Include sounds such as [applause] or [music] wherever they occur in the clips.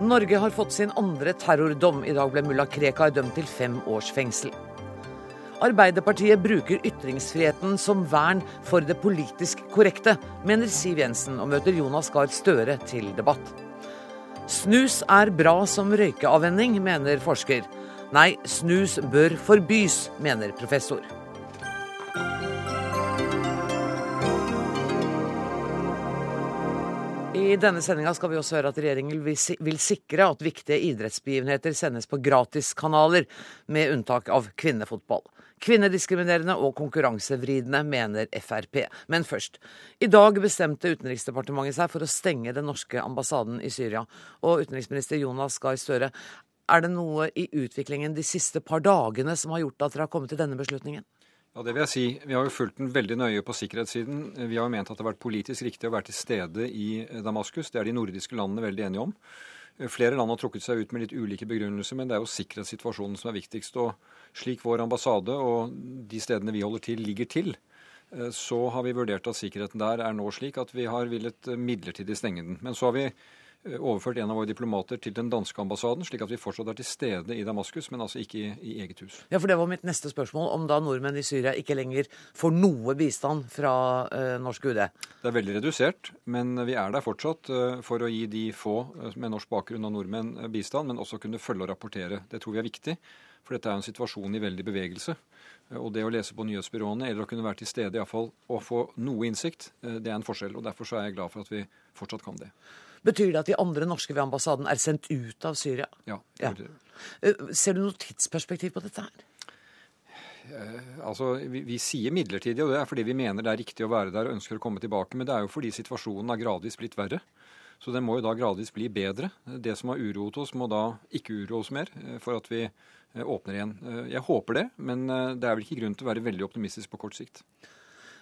Norge har fått sin andre terrordom. I dag ble mulla Krekar dømt til fem års fengsel. Arbeiderpartiet bruker ytringsfriheten som vern for det politisk korrekte, mener Siv Jensen, og møter Jonas Gahr Støre til debatt. Snus er bra som røykeavvenning, mener forsker. Nei, snus bør forbys, mener professor. I denne sendinga skal vi også høre at regjeringen vil sikre at viktige idrettsbegivenheter sendes på gratiskanaler, med unntak av kvinnefotball. Kvinnediskriminerende og konkurransevridende, mener Frp. Men først. I dag bestemte Utenriksdepartementet seg for å stenge den norske ambassaden i Syria. Og utenriksminister Jonas Gahr Støre, er det noe i utviklingen de siste par dagene som har gjort at dere har kommet til denne beslutningen? Ja, det vil jeg si. Vi har jo fulgt den veldig nøye på sikkerhetssiden. Vi har jo ment at det har vært politisk riktig å være til stede i Damaskus. Det er de nordiske landene veldig enige om. Flere land har trukket seg ut med litt ulike begrunnelser, men det er jo sikkerhetssituasjonen som er viktigst. Og slik vår ambassade og de stedene vi holder til, ligger til, eh, så har vi vurdert at sikkerheten der er nå slik at vi har villet midlertidig stenge den. Men så har vi Eh, overført en av våre diplomater til den danske ambassaden, slik at vi fortsatt er til stede i Damaskus, men altså ikke i, i, eget hus. Ja, for Det var mitt neste spørsmål, om da nordmenn i Syria ikke lenger får noe bistand fra uh, norsk UD? Det er veldig redusert, men vi er der fortsatt uh, for å gi de få uh, med norsk bakgrunn og nordmenn bistand, men også kunne følge og rapportere. Det tror vi er viktig, for dette er en situasjon i veldig bevegelse. Og det å lese på nyhetsbyråene eller å kunne være til stede iallfall og få noe innsikt, det er en forskjell. og Derfor så er jeg glad for at vi fortsatt kan det. Betyr det at de andre norske ved ambassaden er sendt ut av Syria? Ja. det betyr det. Eh, ser du noe tidsperspektiv på dette her? Eh, altså, vi, vi, sier midlertidig, og det er fordi vi mener det er riktig å være der og ønsker å komme tilbake. Men det er jo fordi situasjonen har gradvis blitt verre. Så den må jo da gradvis bli bedre. Det som har uroet oss, må da ikke uroe oss mer eh, for at vi åpner igjen. Jeg håper det, men det er vel ikke grunn til å være veldig optimistisk på kort sikt.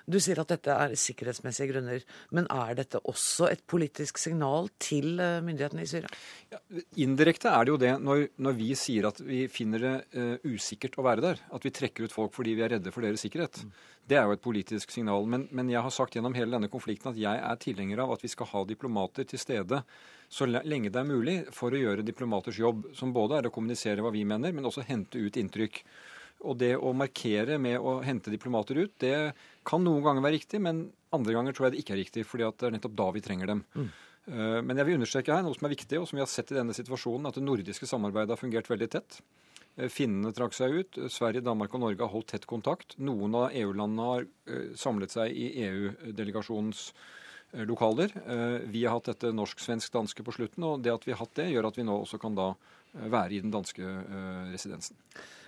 Du sier at dette er sikkerhetsmessige grunner, men er dette også et politisk signal til eh, myndighetene i Syria? Ja, indirekte er det jo det når, når, vi sier at vi finner det uh, usikkert å være der. At vi trekker ut folk fordi vi er redde for deres sikkerhet. Mm. Det er jo et politisk signal. Men, men, jeg har sagt gjennom hele denne konflikten at jeg er tilhenger av at vi skal ha diplomater til stede så lenge det er mulig for å gjøre diplomaters jobb, som både er å kommunisere hva vi mener, men også hente ut inntrykk. Og det å markere med å hente diplomater ut, det kan noen ganger være riktig, men andre ganger tror jeg det ikke er riktig, fordi det er nettopp da vi trenger dem. Mm. Eh, men jeg vil understreke her noe som er viktig, og som vi har sett i denne situasjonen, at det nordiske samarbeidet har fungert veldig tett. Eh, finnene trakk seg ut. Sverige, Danmark og Norge har holdt tett kontakt. Noen av EU-landene har eh, samlet seg i EU-delegasjonens lokaler. Vi har hatt dette norsk-svensk-danske på slutten, og det at vi har hatt det, gjør at vi nå også kan da være i den danske residensen.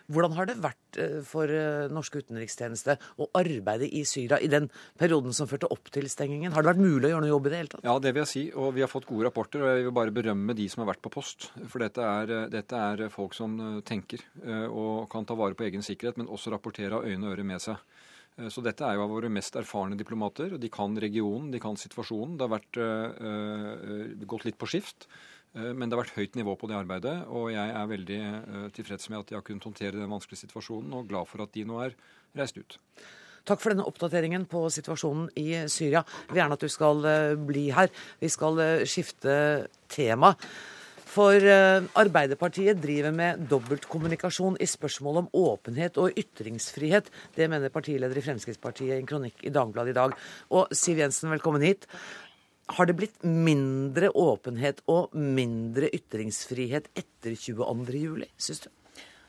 Hvordan har det vært eh, for eh, norsk utenrikstjeneste å arbeide i Syria i den perioden som førte opp til stengingen? Har det vært mulig å gjøre noe jobb i det hele tatt? Ja, det vil jeg si. Og vi har fått gode rapporter. Og jeg vil bare berømme de som har vært på post. For dette er, eh, dette er folk som tenker og kan ta vare på egen sikkerhet, men også rapportere av øyne og ører med seg. Så dette er jo av våre mest erfarne diplomater. og De kan regionen, de kan situasjonen. Det har vært, øh, gått litt på skift. Eh, men det har vært høyt nivå på det arbeidet, og jeg er veldig eh, tilfreds med at de har kunnet håndtere den vanskelige situasjonen, og glad for at de nå er reist ut. Takk for denne oppdateringen på situasjonen i Syria. Jeg vil gjerne at du skal eh, bli her. Vi skal skifte tema. For Arbeiderpartiet driver med dobbeltkommunikasjon i spørsmål om åpenhet og ytringsfrihet. Det mener partileder i Fremskrittspartiet i en kronikk i Dagbladet i dag. Og Siv Jensen, velkommen hit. Har det blitt mindre åpenhet og mindre ytringsfrihet etter 22.07, syns du?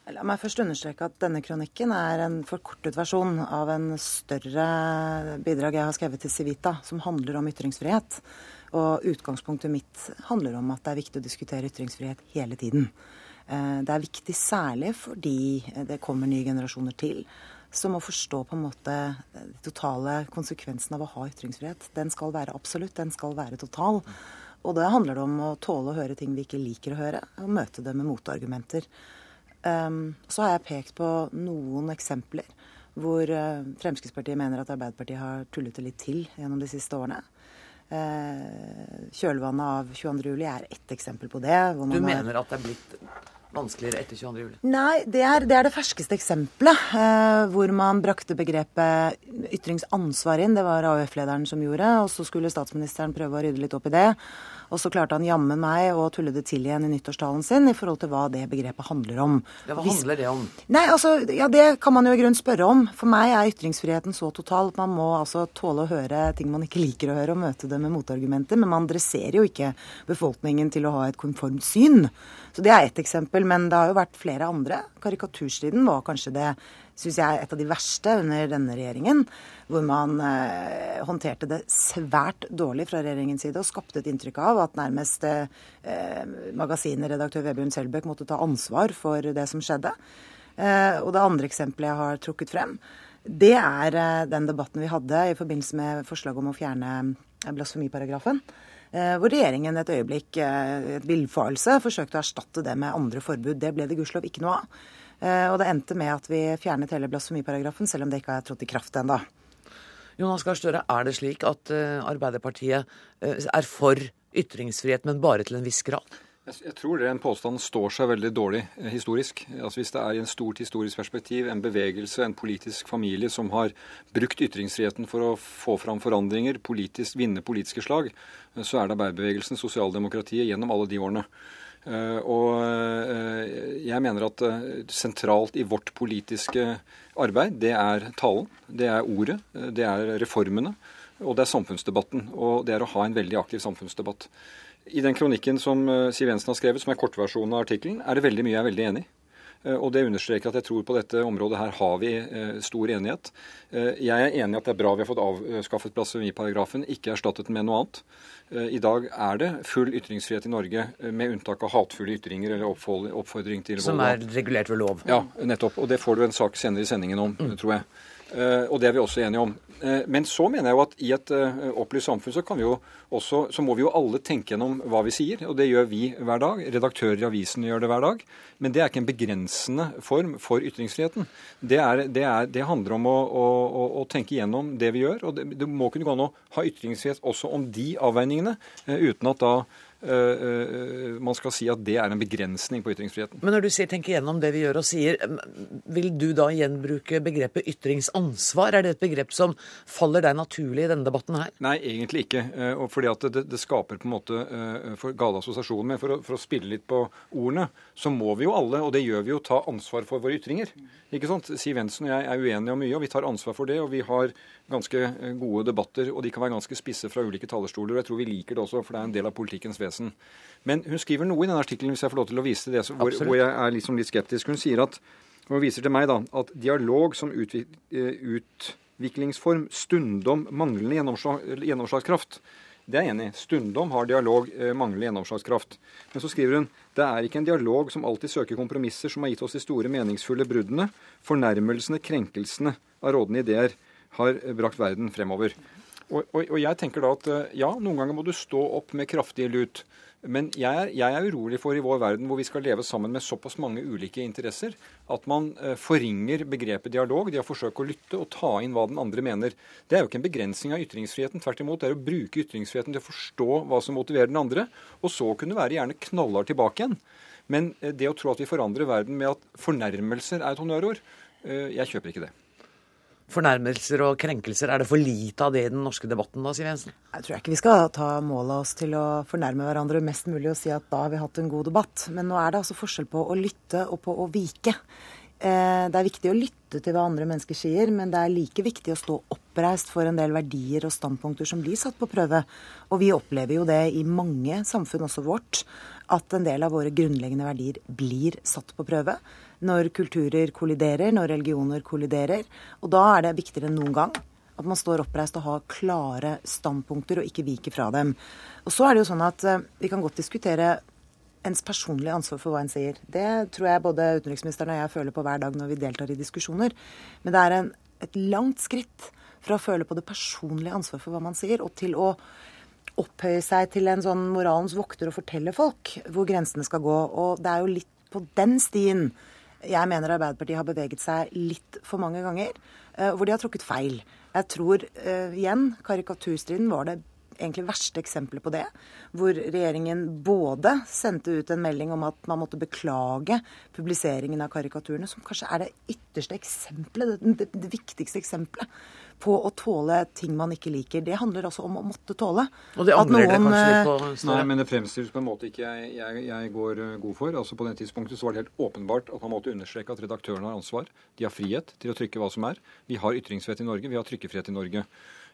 La meg først understreke at denne kronikken er en forkortet versjon av en større bidrag jeg har skrevet til Civita, som handler om ytringsfrihet. Og utgangspunktet mitt handler om at det er viktig å diskutere ytringsfrihet hele tiden. Eh, det er viktig særlig fordi det kommer nye generasjoner til som må forstå på en måte de totale konsekvensene av å ha ytringsfrihet. Den skal være absolutt, den skal være total. Og da handler det om å tåle å høre ting vi ikke liker å høre, og møte det med motargumenter. Um, så har jeg pekt på noen eksempler hvor uh, Fremskrittspartiet mener at Arbeiderpartiet har tullet det litt til gjennom de siste årene. Uh, kjølvannet av 22. juli er ett eksempel på det. du mener at det er blitt vanskeligere etter 22. juli? Nei, det er, det er, det ferskeste eksempelet eh, hvor man brakte begrepet ytringsansvar inn. Det var AUF-lederen som gjorde, og så skulle statsministeren prøve å rydde litt opp i det. Og så klarte han jammen meg å tulle det til igjen i nyttårstalen sin i forhold til hva det begrepet handler om. Ja, hva handler det om? Nei, altså, ja, Det kan man jo i grunnen spørre om. For meg er ytringsfriheten så total at man må altså tåle å høre ting man ikke liker å høre, og møte det med motargumenter. Men man dresserer jo ikke befolkningen til å ha et konformt syn. Så det er ett eksempel. Men det har jo vært flere andre. Karikaturstriden var kanskje det syns jeg er et av de verste under denne regjeringen. Hvor man eh, håndterte det svært dårlig fra regjeringens side og skapte et inntrykk av at nærmest eh, magasinredaktør Vebjørn Selbekk måtte ta ansvar for det som skjedde. Eh, og det andre eksempelet jeg har trukket frem, det er eh, den debatten vi hadde i forbindelse med forslaget om å fjerne eh, blasfemiparagrafen. Eh, hvor regjeringen et øyeblikk, et villfarelse, forsøkte å erstatte det med andre forbud. Det ble det gudskjelov ikke noe av. Eh, og det endte med at vi fjernet hele blasfemiparagrafen, selv om det ikke har trådt i kraft ennå. Jonas Gahr Støre, er det slik at eh, Arbeiderpartiet eh, er for ytringsfrihet, men bare til en viss grad? Jeg tror den påstanden står seg veldig dårlig historisk. Altså Hvis det er i en stort historisk perspektiv en bevegelse, en politisk familie som har brukt ytringsfriheten for å få fram forandringer, politisk, vinne politiske slag, så er det arbeiderbevegelsen, sosialdemokratiet, gjennom alle de årene. Eh, og eh, jeg mener at eh, sentralt i vårt politiske arbeid, det er talen, det er ordet, det er reformene, og det er samfunnsdebatten. Og det er å ha en veldig aktiv samfunnsdebatt. I den kronikken som Siv Jensen har skrevet, som er kortversjonen av artikkelen, er det veldig mye jeg er veldig enig i. Og det understreker at jeg tror på dette området her har vi stor enighet. Jeg er enig i at det er bra vi har fått avskaffet blasfemiparagrafen, ikke erstattet den med noe annet. Eh, I dag er det full ytringsfrihet i Norge, eh, med unntak av hatefulle ytringer eller oppfordring til vold. Som er regulert ved lov. Ja, nettopp. Og det får du en sak senere i sendingen om, mm. tror jeg. Eh, og det er vi også enige om. Eh, men så mener jeg jo at i et eh, opplyst samfunn så, kan vi jo også, så må vi jo alle tenke gjennom hva vi sier. Og det gjør vi hver dag. Redaktører i avisene gjør det hver dag. Men det er ikke en begrensende form for ytringsfriheten. Det, er, det, er, det handler om å, å, å, tenke gjennom det vi gjør. Og det, det må kunne gå an å ha ytringsfrihet også om de avveiningene, uten at da man skal si at det er en begrensning på ytringsfriheten. Men når du sier 'tenke gjennom det vi gjør og sier', vil du da gjenbruke begrepet ytringsansvar? Er det et begrep som faller deg naturlig i denne debatten her? Nei, egentlig ikke. Eh, og fordi at det, det skaper på en måte gale assosiasjoner. Men for å, for å, spille litt på ordene, så må vi jo alle, og det gjør vi jo, ta ansvar for våre ytringer. Ikke sant? Siv Jensen og jeg er uenige om mye, og vi tar ansvar for det. Og vi har ganske gode debatter, og de kan være ganske spisse fra ulike talerstoler. og Jeg tror vi liker det også, for det er en del av politikkens vesen. Men hun skriver noe i den artikkelen, hvis jeg får lov til å vise det, hvor, hvor, jeg er liksom litt skeptisk. Hun sier at hun viser til meg da, at dialog som utvik, eh, utviklingsform stundom manglende gjennomslagskraft. Det er jeg enig i. Stundom har dialog eh, manglende gjennomslagskraft. Men så skriver hun det er ikke en dialog som alltid søker kompromisser som har gitt oss de store meningsfulle bruddene, fornærmelsene, krenkelsene av rådende ideer har brakt verden fremover. Og, og, og, jeg tenker da at eh, ja, noen ganger må du stå opp med kraftige lut. Men jeg jeg er, urolig for i vår verden hvor vi skal leve sammen med såpass mange ulike interesser, at man eh, forringer begrepet dialog. De har forsøkt å lytte og ta inn hva den andre mener. Det er jo ikke en begrensning av ytringsfriheten. Tvert imot, det er å bruke ytringsfriheten til å forstå hva som motiverer den andre, og så kunne være gjerne knallhard tilbake igjen. Men eh, det å tro at vi forandrer verden med at fornærmelser er et honnørord, jeg kjøper ikke det fornærmelser og krenkelser. Er det for lite av det i den norske debatten da, Siv Jensen? Jeg tror ikke vi skal ta mål av oss til å fornærme hverandre mest mulig og si at da har vi hatt en god debatt. Men nå er det altså forskjell på å lytte og på å vike. Eh, det er viktig å lytte til hva andre mennesker sier, men det er like viktig å stå oppreist for en del verdier og standpunkter som blir satt på prøve. Og vi opplever jo det i mange samfunn, også vårt, at en del av våre grunnleggende verdier blir satt på prøve når kulturer kolliderer, når religioner kolliderer. Og da er det viktigere enn noen gang at man står oppreist og har klare standpunkter og ikke viker fra dem. Og så er det jo sånn at uh, Vi kan godt diskutere ens personlige ansvar for hva en sier. Det tror jeg både utenriksministeren og jeg føler på hver dag når vi deltar i diskusjoner. Men det er en, et langt skritt fra å føle på det personlige ansvaret for hva man sier, og til å opphøye seg til en sånn moralens vokter og fortelle folk hvor grensene skal gå. Og det er jo litt på den stien jeg mener Arbeiderpartiet har beveget seg litt for mange ganger, uh, hvor de har trukket feil. Jeg tror uh, igjen karikaturstriden var det egentlig verste eksempelet på det. Hvor regjeringen både sendte ut en melding om at man måtte beklage publiseringen av karikaturene, som kanskje er det ytterste eksempelet, det, det, det viktigste eksempelet på å tåle ting man ikke liker. Det handler altså om å måtte tåle. Og det angrer dere kanskje litt på? Eh, Nei, men det fremstilles på en måte ikke jeg, jeg, jeg, går eh, god for. Altså På den tidspunktet så var det helt åpenbart at man måtte understreke at redaktørene har ansvar. De har frihet til å trykke hva som er. Vi har ytringsfrihet i Norge, vi har trykkefrihet i Norge.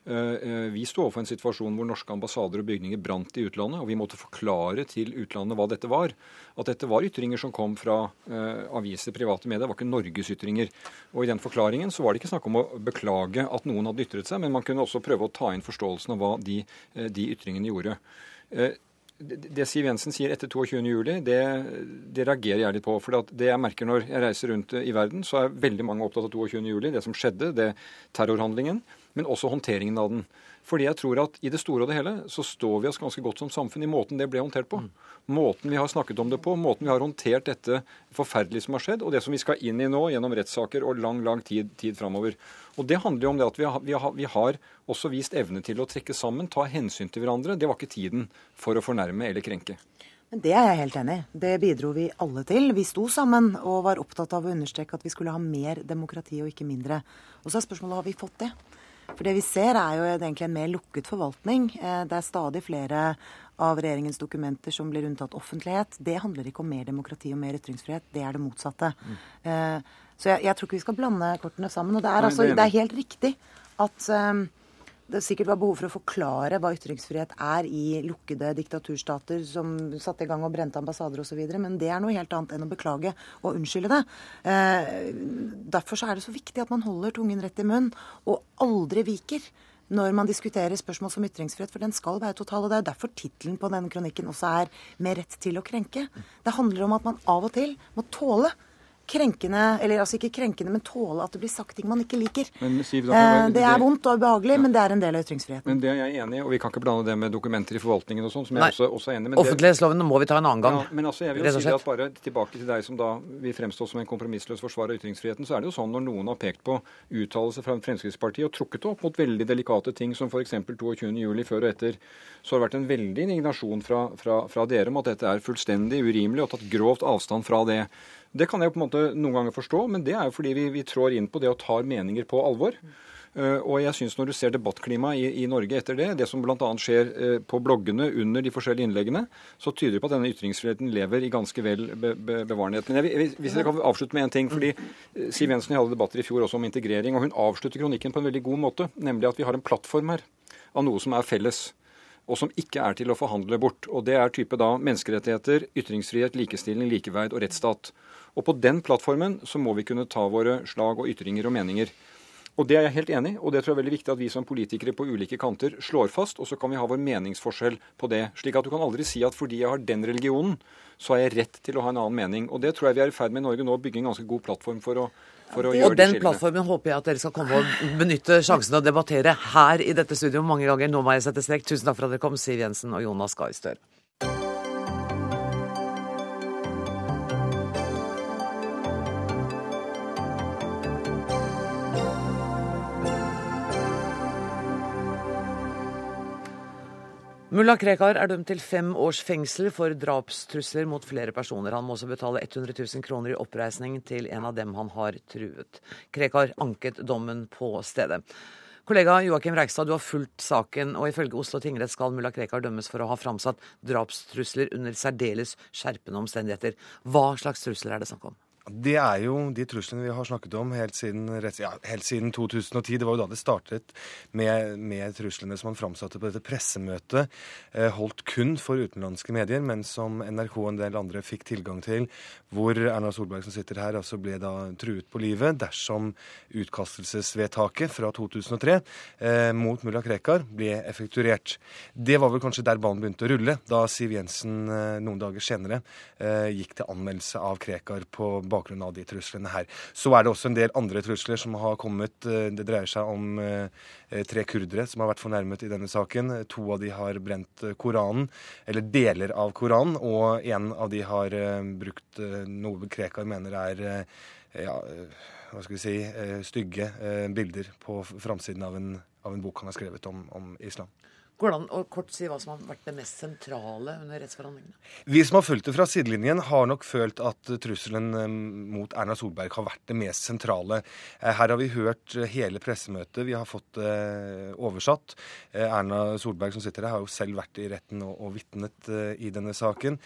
Eh, eh, vi sto overfor en situasjon hvor norske ambassader og bygninger brant i utlandet, og vi måtte forklare til utlandet hva dette var. At dette var ytringer som kom fra uh, aviser, private medier, det var ikke Norges ytringer. Og i den forklaringen så var det ikke snakk om å beklage at noen hadde ytret seg, men man kunne også prøve å ta inn forståelsen av hva de, de ytringene gjorde. Det Siv Jensen sier etter 22.07, det, det reagerer jeg litt på. For det jeg merker når jeg reiser rundt i verden, så er veldig mange opptatt av 22.07, det som skjedde, det terrorhandlingen men også håndteringen av den. Fordi jeg tror at i det store og det hele så står vi oss ganske godt som samfunn i måten det ble håndtert på. Måten vi har snakket om det på, måten vi har håndtert dette forferdelige som har skjedd, og det som vi skal inn i nå gjennom rettssaker og lang, lang tid, tid framover. Og det handler jo om det at vi har, vi, har, vi har, også vist evne til å trekke sammen, ta hensyn til hverandre. Det var ikke tiden for å fornærme eller krenke. Men Det er jeg helt enig i. Det bidro vi alle til. Vi sto sammen og var opptatt av å understreke at vi skulle ha mer demokrati og ikke mindre. Og så er spørsmålet har vi fått det. For det vi ser, er jo egentlig en mer lukket forvaltning. Eh, det er stadig flere av regjeringens dokumenter som blir unntatt offentlighet. Det handler ikke om mer demokrati og mer ytringsfrihet, det er det motsatte. Mm. Så jeg, jeg, tror ikke vi skal blande kortene sammen. Og det er, altså, det er helt riktig at um, det sikkert var behov for å forklare hva ytringsfrihet er i lukkede diktaturstater som satte i gang og brente ambassader osv. Men det er noe helt annet enn å beklage og unnskylde det. Eh, derfor er det så viktig at man holder tungen rett i munnen og aldri viker når man diskuterer spørsmål som ytringsfrihet, for den skal være total. og Det er derfor tittelen på denne kronikken også er 'Med rett til å krenke'. Det handler om at man av og til må tåle krenkende, eller altså ikke krenkende, men tåle at det blir sagt ting man ikke liker. Men, Siv, eh, det er vondt og ubehagelig, ja. men det er en del av ytringsfriheten. Men Det er jeg enig i, og vi kan ikke blande det med dokumenter i forvaltningen og sånn, som Nei. jeg også, også, er enig i. Offentlighetsloven må vi ta en annen gang. Ja, men altså, jeg vil jo si at bare tilbake til deg som da vil fremstå som en kompromissløs forsvarer av ytringsfriheten, så er det jo sånn når noen har pekt på uttalelser fra Fremskrittspartiet og trukket opp mot veldig delikate ting som f.eks. 22.07. før og etter, så har det vært en veldig indignasjon fra, fra, fra dere om at dette er fullstendig urimelig, og tatt grovt avstand fra det. Det kan jeg på en måte noen ganger forstå, men det er jo fordi vi, vi trår inn på det og tar meninger på alvor. Uh, og jeg synes Når du ser debattklimaet i, i, Norge etter det, det som bl.a. skjer uh, på bloggene under de forskjellige innleggene, så tyder det på at denne ytringsfriheten lever i ganske vel be, be, bevarenhet. Men jeg, hvis jeg kan avslutte med en ting, fordi uh, Siv Jensen hadde debatter i fjor også om integrering, og hun avslutter kronikken på en veldig god måte, nemlig at vi har en plattform her av noe som er felles og som ikke er til å forhandle bort. Og Det er type da menneskerettigheter, ytringsfrihet, likestilling, likeverd og rettsstat. Og på den plattformen så må vi kunne ta våre slag og ytringer og meninger. Og Det er jeg helt enig i, og det tror jeg er veldig viktig at vi som politikere på ulike kanter slår fast, og så kan vi ha vår meningsforskjell på det. Slik at du kan aldri si at fordi jeg har den religionen, så har jeg rett til å ha en annen mening. Og det tror jeg vi er i ferd med i Norge nå, å bygge en ganske god plattform for å, for å ja, gjøre det Den plattformen håper jeg at dere skal komme og benytte sjansen til å debattere her i dette studioet mange ganger. Nå må jeg sette strek. Tusen takk for at dere kom, Siv Jensen og Jonas Gahr Støre. Mulla Krekar er dømt til fem års fengsel for drapstrusler mot flere personer. Han må også betale 100 000 kroner i oppreisning til en av dem han har truet. Krekar anket dommen på stedet. Kollega Joakim Reigstad, du har fulgt saken, og ifølge Oslo tingrett skal mulla Krekar dømmes for å ha framsatt drapstrusler under særdeles skjerpende omstendigheter. Hva slags trusler er det snakk om? Det er jo de truslene vi har snakket om helt siden, ja, helt siden, 2010. Det var jo da det startet med, med truslene som han framsatte på dette pressemøtet, eh, holdt kun for utenlandske medier, men som NRK og en del andre fikk tilgang til, hvor Erna Solberg som sitter her, altså ble da truet på livet dersom utkastelsesvedtaket fra 2003 eh, mot mulla Krekar ble effekturert. Det var vel kanskje der banen begynte å rulle, da Siv Jensen eh, noen dager senere eh, gikk til anmeldelse av Krekar på bakgrunn av de truslene her. Så er det også en del andre trusler som har kommet. Eh, det dreier seg om eh, tre kurdere som har vært fornærmet i denne saken. To av de har brent Koranen, eller deler av Koranen, og en av de har eh, brukt noe Krekar mener er ja, hva skal vi si, stygge bilder på framsiden av en, av en bok han har skrevet om, om islam. Går det an å kort si hva som har vært det mest sentrale under rettsforhandlingene? Vi som har fulgt det fra sidelinjen, har nok følt at trusselen eh, mot Erna Solberg har vært det mest sentrale. Eh, her har vi hørt eh, hele pressemøtet, vi har fått det oversatt. Erna Solberg som sitter her, har jo selv vært i retten og, og vitnet i denne saken.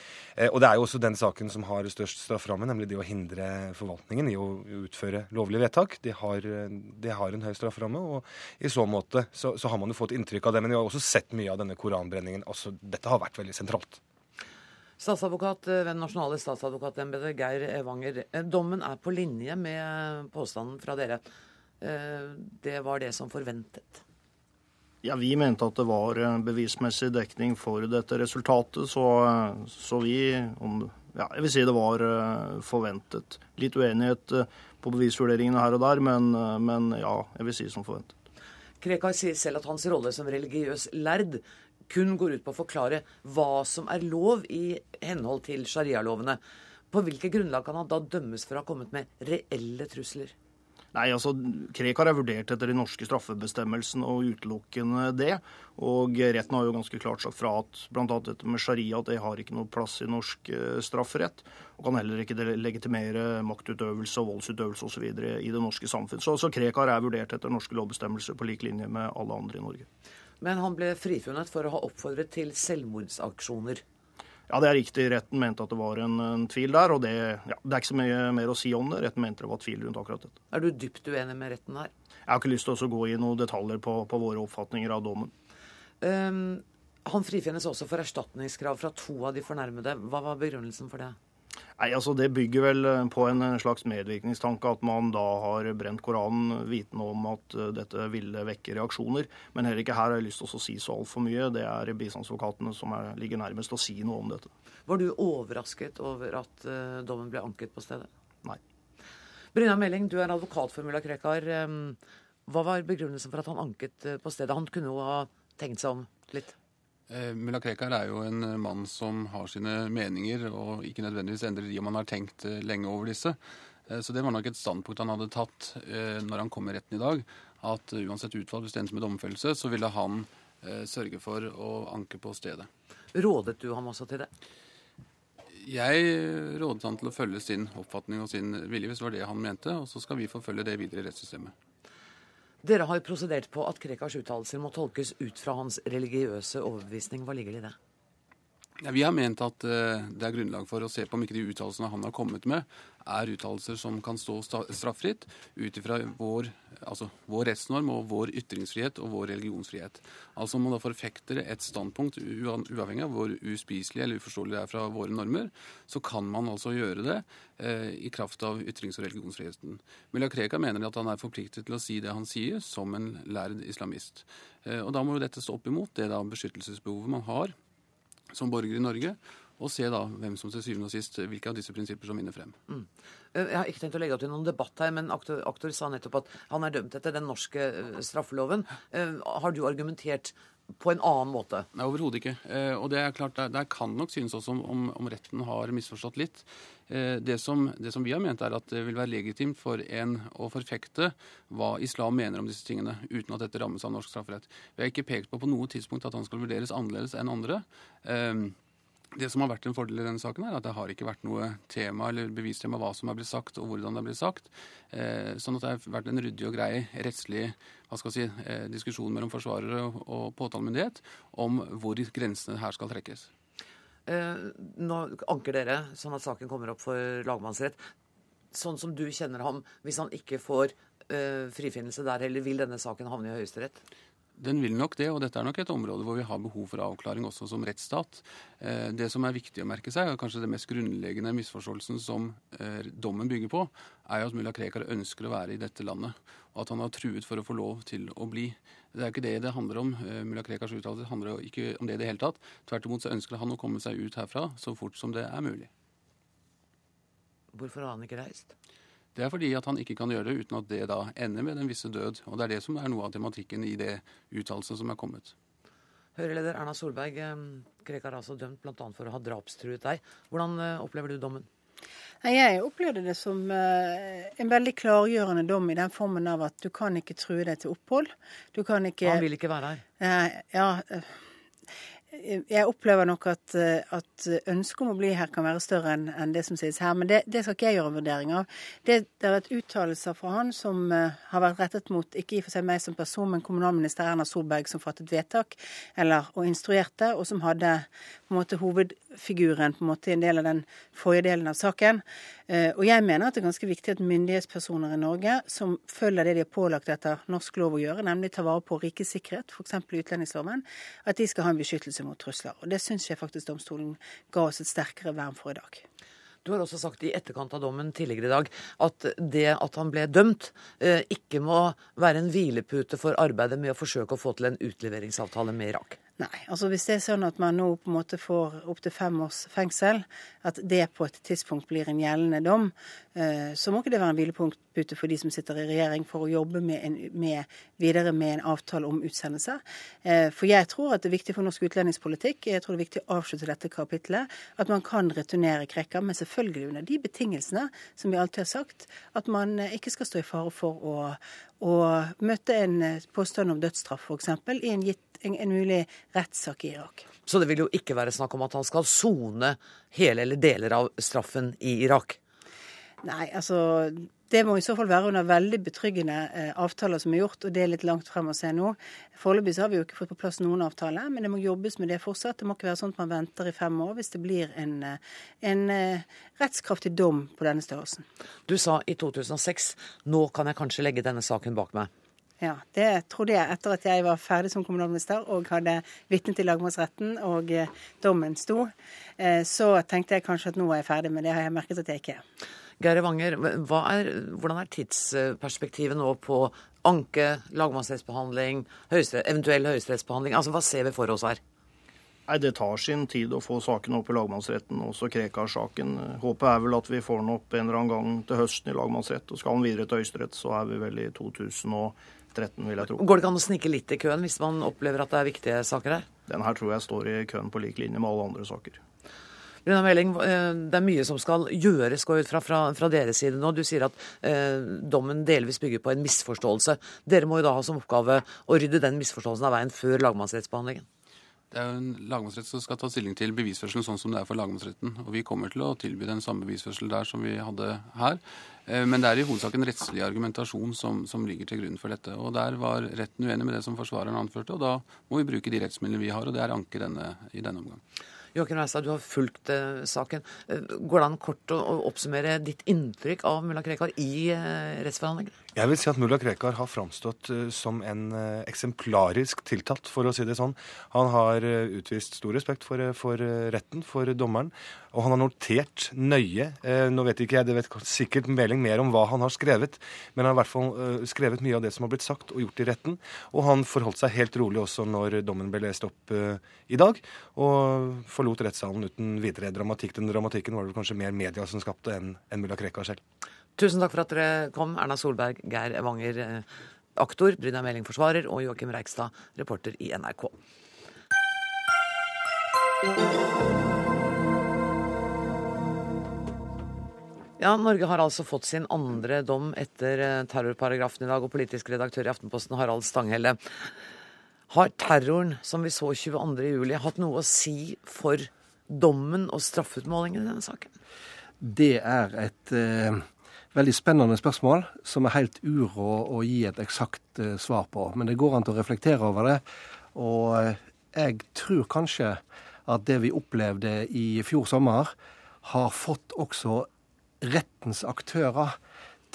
Og det er jo også den saken som har størst strafferamme, nemlig det å hindre forvaltningen i å utføre lovlige vedtak. Det har, det har en høy strafferamme, og i så måte så, så har man jo fått inntrykk av det. Men vi har også sett sett mye av denne koranbrenningen. Også, dette har vært veldig sentralt. Statsadvokat ved eh, Nasjonale statsadvokatembetet Geir Evanger. Eh, dommen er på linje med påstanden fra dere. Eh, det var det som forventet? Ja, Vi mente at det var bevismessig dekning for dette resultatet, så, så vi om, ja, Jeg vil si det var forventet. Litt uenighet på bevisvurderingene her og der, men, men ja, jeg vil si som forventet. Krekar sier selv at hans rolle som religiøs lærd kun går ut på å forklare hva som er lov i henhold til sharialovene. På hvilket grunnlag kan han da dømmes for å ha kommet med reelle trusler? Nei, altså, Krekar er vurdert etter de norske straffebestemmelsene og utelukkende det. Og retten har jo ganske klart sagt fra at bl.a. dette med sharia at det har ikke noe plass i norsk uh, strafferett. Og kan heller ikke legitimere maktutøvelse og voldsutøvelse osv. i det norske samfunn. Så, så Krekar er vurdert etter norske lovbestemmelser på lik linje med alle andre i Norge. Men han ble frifunnet for å ha oppfordret til selvmordsaksjoner. Ja, det er riktig. Retten mente at det var en, en tvil der, og det, ja, det, er ikke så mye mer å si om det. Retten mente det var tvil rundt akkurat dette. Er du dypt uenig med retten her? Jeg har ikke lyst til å gå i noen detaljer på, på våre oppfatninger av dommen. Um, han frifinnes også for erstatningskrav fra to av de fornærmede. Hva var begrunnelsen for det? Nei, altså Det bygger vel eh, på en slags medvirkningstanke at man da har brent Koranen vitende om at eh, dette ville vekke reaksjoner. Men heller ikke her har jeg lyst til å si så altfor mye. Det er bistandsadvokatene som er, ligger nærmest å si noe om dette. Var du overrasket over at uh, dommen ble anket på stedet? Nei. Brynjar Meling, du er advokat for mulla Krekar. Hva var begrunnelsen for at han anket på stedet? Han kunne jo ha tenkt seg om litt? Eh, Mulla Krekar er jo en eh, mann som har sine meninger, og ikke nødvendigvis endrer de om han har tenkt eh, lenge over disse. Så det var nok et standpunkt han hadde tatt når han kom i retten i dag. At uansett utfall, hvis det endte med domfellelse, så ville han sørge for å anke på stedet. Rådet du ham også til det? Jeg rådet han til å følge sin oppfatning og sin vilje, hvis det var det han mente. Og så skal vi forfølge det videre i rettssystemet. Dere har prosedert på at Krekars uttalelser må tolkes ut fra hans religiøse overbevisning. Hva ligger det i det? Ja, vi har ment at uh, det er grunnlag for å se på om ikke de uttalelsene han har kommet med, er uttalelser som kan stå straffritt ut ifra vår, altså, vår, rettsnorm og vår ytringsfrihet og vår religionsfrihet. Altså Om man da forfekter et standpunkt uavhengig av hvor uspiselig eller uforståelig det er fra våre normer, så kan man altså gjøre det uh, i kraft av ytrings- og religionsfriheten. Mulla Krekar mener at han er forpliktet til å si det han sier, som en lærd islamist. Uh, og Da må jo dette stå opp imot det da beskyttelsesbehovet man har som borger i Norge, og se da hvem som til syvende og sist, hvilke av disse prinsipper som vinner frem. Mm. Jeg har ikke tenkt å legge opp til noen debatt her, men aktor, aktor sa nettopp at han er dømt etter den norske eh, straffeloven. Eh, har du argumentert på en annen måte? Nei, Overhodet ikke. Eh, og det er klart, der, der kan nok synes også om, om, retten har misforstått litt. Det som, det som, vi har ment, er at det vil være legitimt for en å forfekte hva islam mener om disse tingene, uten at dette rammes av norsk strafferett. Vi har ikke pekt på på noe tidspunkt at han skal vurderes annerledes enn andre. Det som har vært en fordel i denne saken, er at det har ikke vært noe tema eller bevistema hva som er blitt sagt, og hvordan det er blitt sagt. Eh, sånn at det har vært en ryddig og grei rettslig hva skal si, eh, diskusjon mellom forsvarere og påtalemyndighet om hvor grensene her skal trekkes. Eh, nå anker dere sånn at saken kommer opp for lagmannsrett. Sånn som du kjenner ham, hvis han ikke får frifinnelse der heller, vil denne saken havne i Høyesterett? Den vil nok det, og dette er nok et område hvor vi har behov for avklaring også som rettsstat. Eh, det som er viktig å merke seg, og kanskje det mest grunnleggende misforståelsen som eh, dommen bygger på, er jo at mulla Krekar ønsker å være i dette landet, og at han har truet for å få lov til å bli. Det er ikke det det handler om. Eh, mulla Krekars uttalelse handler ikke om det i det hele tatt. Tvert imot så ønsker han å komme seg ut herfra så fort som det er mulig. Hvorfor har han ikke reist? Det er fordi at han ikke kan gjøre det uten at det da ender med den visse død. Og det er det som er noe av tematikken i det uttalelsen som er kommet. Høyreleder Erna Solberg, Krekar er altså dømt bl.a. for å ha drapstruet deg. Hvordan eh, opplever du dommen? Jeg opplevde det som en veldig klargjørende dom i den formen av at du kan ikke true deg til opphold. Du kan ikke Han vil ikke være her? Ja, jeg opplever nok at, eh, at, ønsket om å bli her kan være større enn en det som sies her. Men det, det, skal ikke jeg gjøre en vurdering av. Det, det har vært uttalelser fra han som uh, har vært rettet mot ikke i og for seg meg som person, men kommunalminister Erna Solberg som fattet vedtak eller, og instruerte, og som hadde på en måte hovedfiguren på en måte i en del av den forrige delen av saken. Uh, og jeg mener at det er ganske viktig at myndighetspersoner i Norge som følger det de er pålagt etter norsk lov å gjøre, nemlig ta vare på rikets sikkerhet, f.eks. utlendingsloven, at de skal ha en beskyttelse mot trusler. Og Det syns jeg faktisk domstolen ga oss et sterkere vern for i dag. Du har også sagt i etterkant av dommen tidligere i dag at det at han ble dømt, eh, ikke må være en hvilepute for arbeidet med å forsøke å få til en utleveringsavtale med Irak. Nei. altså Hvis det er sånn at man nå på en måte får opptil fem års fengsel, at det på et tidspunkt blir en gjeldende dom, eh, så må ikke det være en hvilepute for de som sitter i regjering for å jobbe med en, med, videre med en avtale om utsendelse. Eh, for jeg tror at det er viktig for norsk utlendingspolitikk, jeg tror det er viktig å avslutte dette kapitlet, at man kan returnere Krekar, men selvfølgelig under de betingelsene som vi alltid har sagt, at man eh, ikke skal stå i fare for å, å møte en påstand om dødsstraff, f.eks. i en gitt en, en mulig rettssak i Irak. Så det vil jo ikke være snakk om at han skal sone hele eller deler av straffen i Irak? Nei, altså det må i så fall være under veldig betryggende eh, avtaler som er gjort, og det er litt langt frem å se nå. Foreløpig har vi jo ikke fått på plass noen avtale, men det må jobbes med det fortsatt. Det må ikke være sånn at man venter i fem år hvis det blir en, eh, en eh, rettskraftig dom på denne størrelsen. Du sa i 2006 nå kan jeg kanskje legge denne saken bak meg. Ja, det trodde jeg etter at jeg var ferdig som kommunalminister og hadde vitnet i lagmannsretten og eh, dommen sto. Eh, så tenkte jeg kanskje at nå er jeg ferdig, men det har jeg merket at jeg ikke er. Geir Wanger, er, hvordan er tidsperspektivet nå på anke, lagmannsrettsbehandling, høyesterett, eventuell høyesterettsbehandling? Altså, hva ser vi for oss her? Nei, Det tar sin tid å få saken opp i lagmannsretten, også Krekar-saken. Håpet er vel at vi får den opp en eller annen gang til høsten i lagmannsrett. Og skal den videre til Høyesterett, så er vi vel i 2000 13, vil jeg tro. Går det ikke an å snike litt i køen hvis man opplever at det er viktige saker her? Den her tror jeg står i køen på lik linje med alle andre saker. Bruna Meling, eh, det er mye som skal gjøres gå ut fra, fra, fra deres side nå. Du sier at eh, dommen delvis bygger på en misforståelse. Dere må jo da ha som oppgave å rydde den misforståelsen av veien før lagmannsrettsbehandlingen? Det er jo en lagmannsrett som skal ta stilling til bevisførselen sånn som det er for lagmannsretten. Og vi kommer til å tilby den samme bevisførsel der som vi hadde her. Eh, men det er i hovedsak en rettslig argumentasjon som, som, ligger til grunn for dette. Og der var retten uenig med det som forsvareren anførte, og da må vi bruke de rettsmidlene vi har, og det er anke denne, i denne omgang. Joakim Reistad, du har fulgt uh, saken. Uh, går det an kort å, å, oppsummere ditt inntrykk av mulla Krekar i uh, rettsforhandlingene? Jeg vil si at mulla Krekar har framstått uh, som en uh, eksemplarisk tiltatt, for å si det sånn. Han har uh, utvist stor respekt for, for retten, for dommeren, og han har notert nøye Nå vet ikke jeg, det vet sikkert Meling mer om hva han har skrevet, men han har i hvert fall skrevet mye av det som har blitt sagt og gjort i retten. Og han forholdt seg helt rolig også når dommen ble lest opp i dag, og forlot rettssalen uten videre dramatikk. Den dramatikken var det kanskje mer media som skapte enn en mulla Krekar selv. Tusen takk for at dere kom, Erna Solberg, Geir Evanger, eh, aktor, Brynja Meling, forsvarer, og Joakim Reikstad, reporter i NRK. Ja, Norge har altså fått sin andre dom etter eh, terrorparagrafen i dag, og politisk redaktør i Aftenposten Harald Stanghelle. Har terroren som vi så 22.07, hatt noe å si for dommen og straffeutmålingen i denne saken? Det er et eh, veldig spennende spørsmål som er helt uro å gi et eksakt uh, svar på. Men det går an til å reflektere over det. Og uh, jeg tror kanskje at det vi opplevde i fjor sommer, har fått også rettens aktører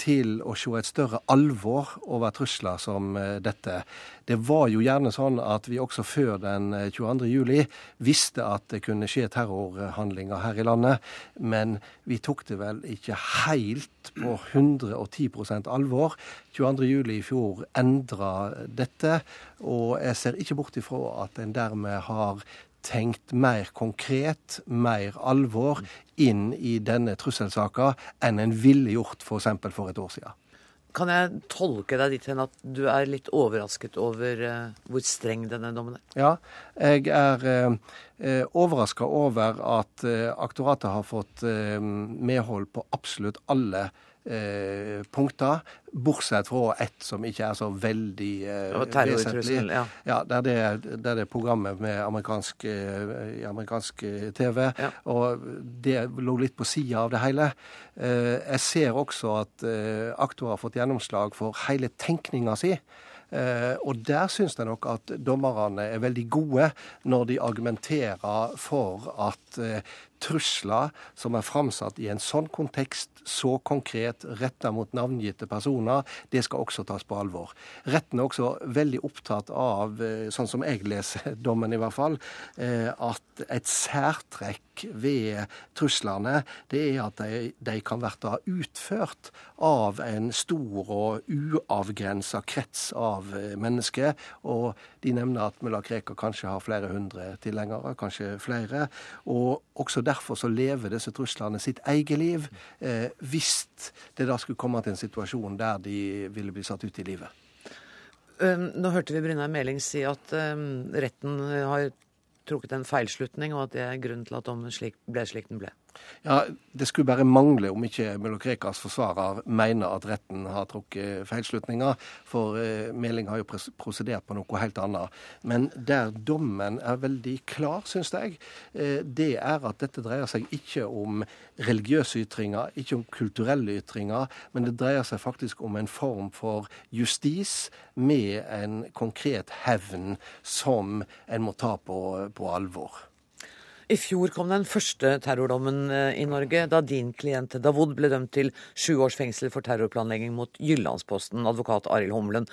til å se et større alvor over trusler som eh, dette. Det var jo gjerne sånn at vi også før den 22. Eh, juli visste at det kunne skje terrorhandlinger her i landet, men vi tok det vel ikke helt på 110% alvor. 22. juli i fjor endra dette, og jeg ser ikke bort ifra at en dermed har tenkt mer konkret, mer alvor inn i denne trusselsaka enn en ville gjort f.eks. For, for et år siden. Kan jeg tolke deg dit hen at du er litt overrasket over uh, hvor streng denne dommen er? Ja, jeg er uh, overraska over at uh, aktoratet har fått medhold på absolutt alle eh, punkter, bortsett fra ett som ikke er så veldig eh, vesentlig. Ja. ja det, er det, det er det programmet med amerikansk, eh, amerikansk eh, TV. Ja. Og det lå litt på sida av det hele. Eh, jeg ser også at eh, aktor har fått gjennomslag for hele tenkninga si. Eh, og der syns jeg nok at dommerne er veldig gode når de argumenterer for at eh, trusler som er framsatt i en sånn kontekst, så konkret retta mot navngitte personer, det skal også tas på alvor. Retten er også veldig opptatt av, eh, sånn som jeg leser [laughs] dommen i hvert fall, at et særtrekk ved truslene, det er at de, de kan bli utført av en stor og uavgrensa krets av eh, mennesker. Og de nevner at mulla Krekar kanskje har flere hundre tilhengere, kanskje flere. Og også derfor så lever disse truslene sitt eget liv, eh, hvis det da skulle komme til en situasjon der de ville bli satt ut i livet. Nå hørte vi Brynjar Meling si at retten har trukket en feilslutning, og at det er grunnen til at dommen ble slik den ble. Ja, Det skulle bare mangle om ikke Mulokrekas forsvarer mener at retten har trukket feilslutninger, for eh, Meling har jo prosedert på noe helt annet. Men der dommen er veldig klar, syns jeg, eh, det er at dette dreier seg ikke om religiøse ytringer, ikke om kulturelle ytringer, men det dreier seg faktisk om en form for justis med en konkret hevn som en må ta på, på alvor. I fjor kom den første terrordommen eh, i Norge, da din klient Davud ble dømt til sju års fengsel for terrorplanlegging mot Jyllandsposten, advokat Arild Humlen.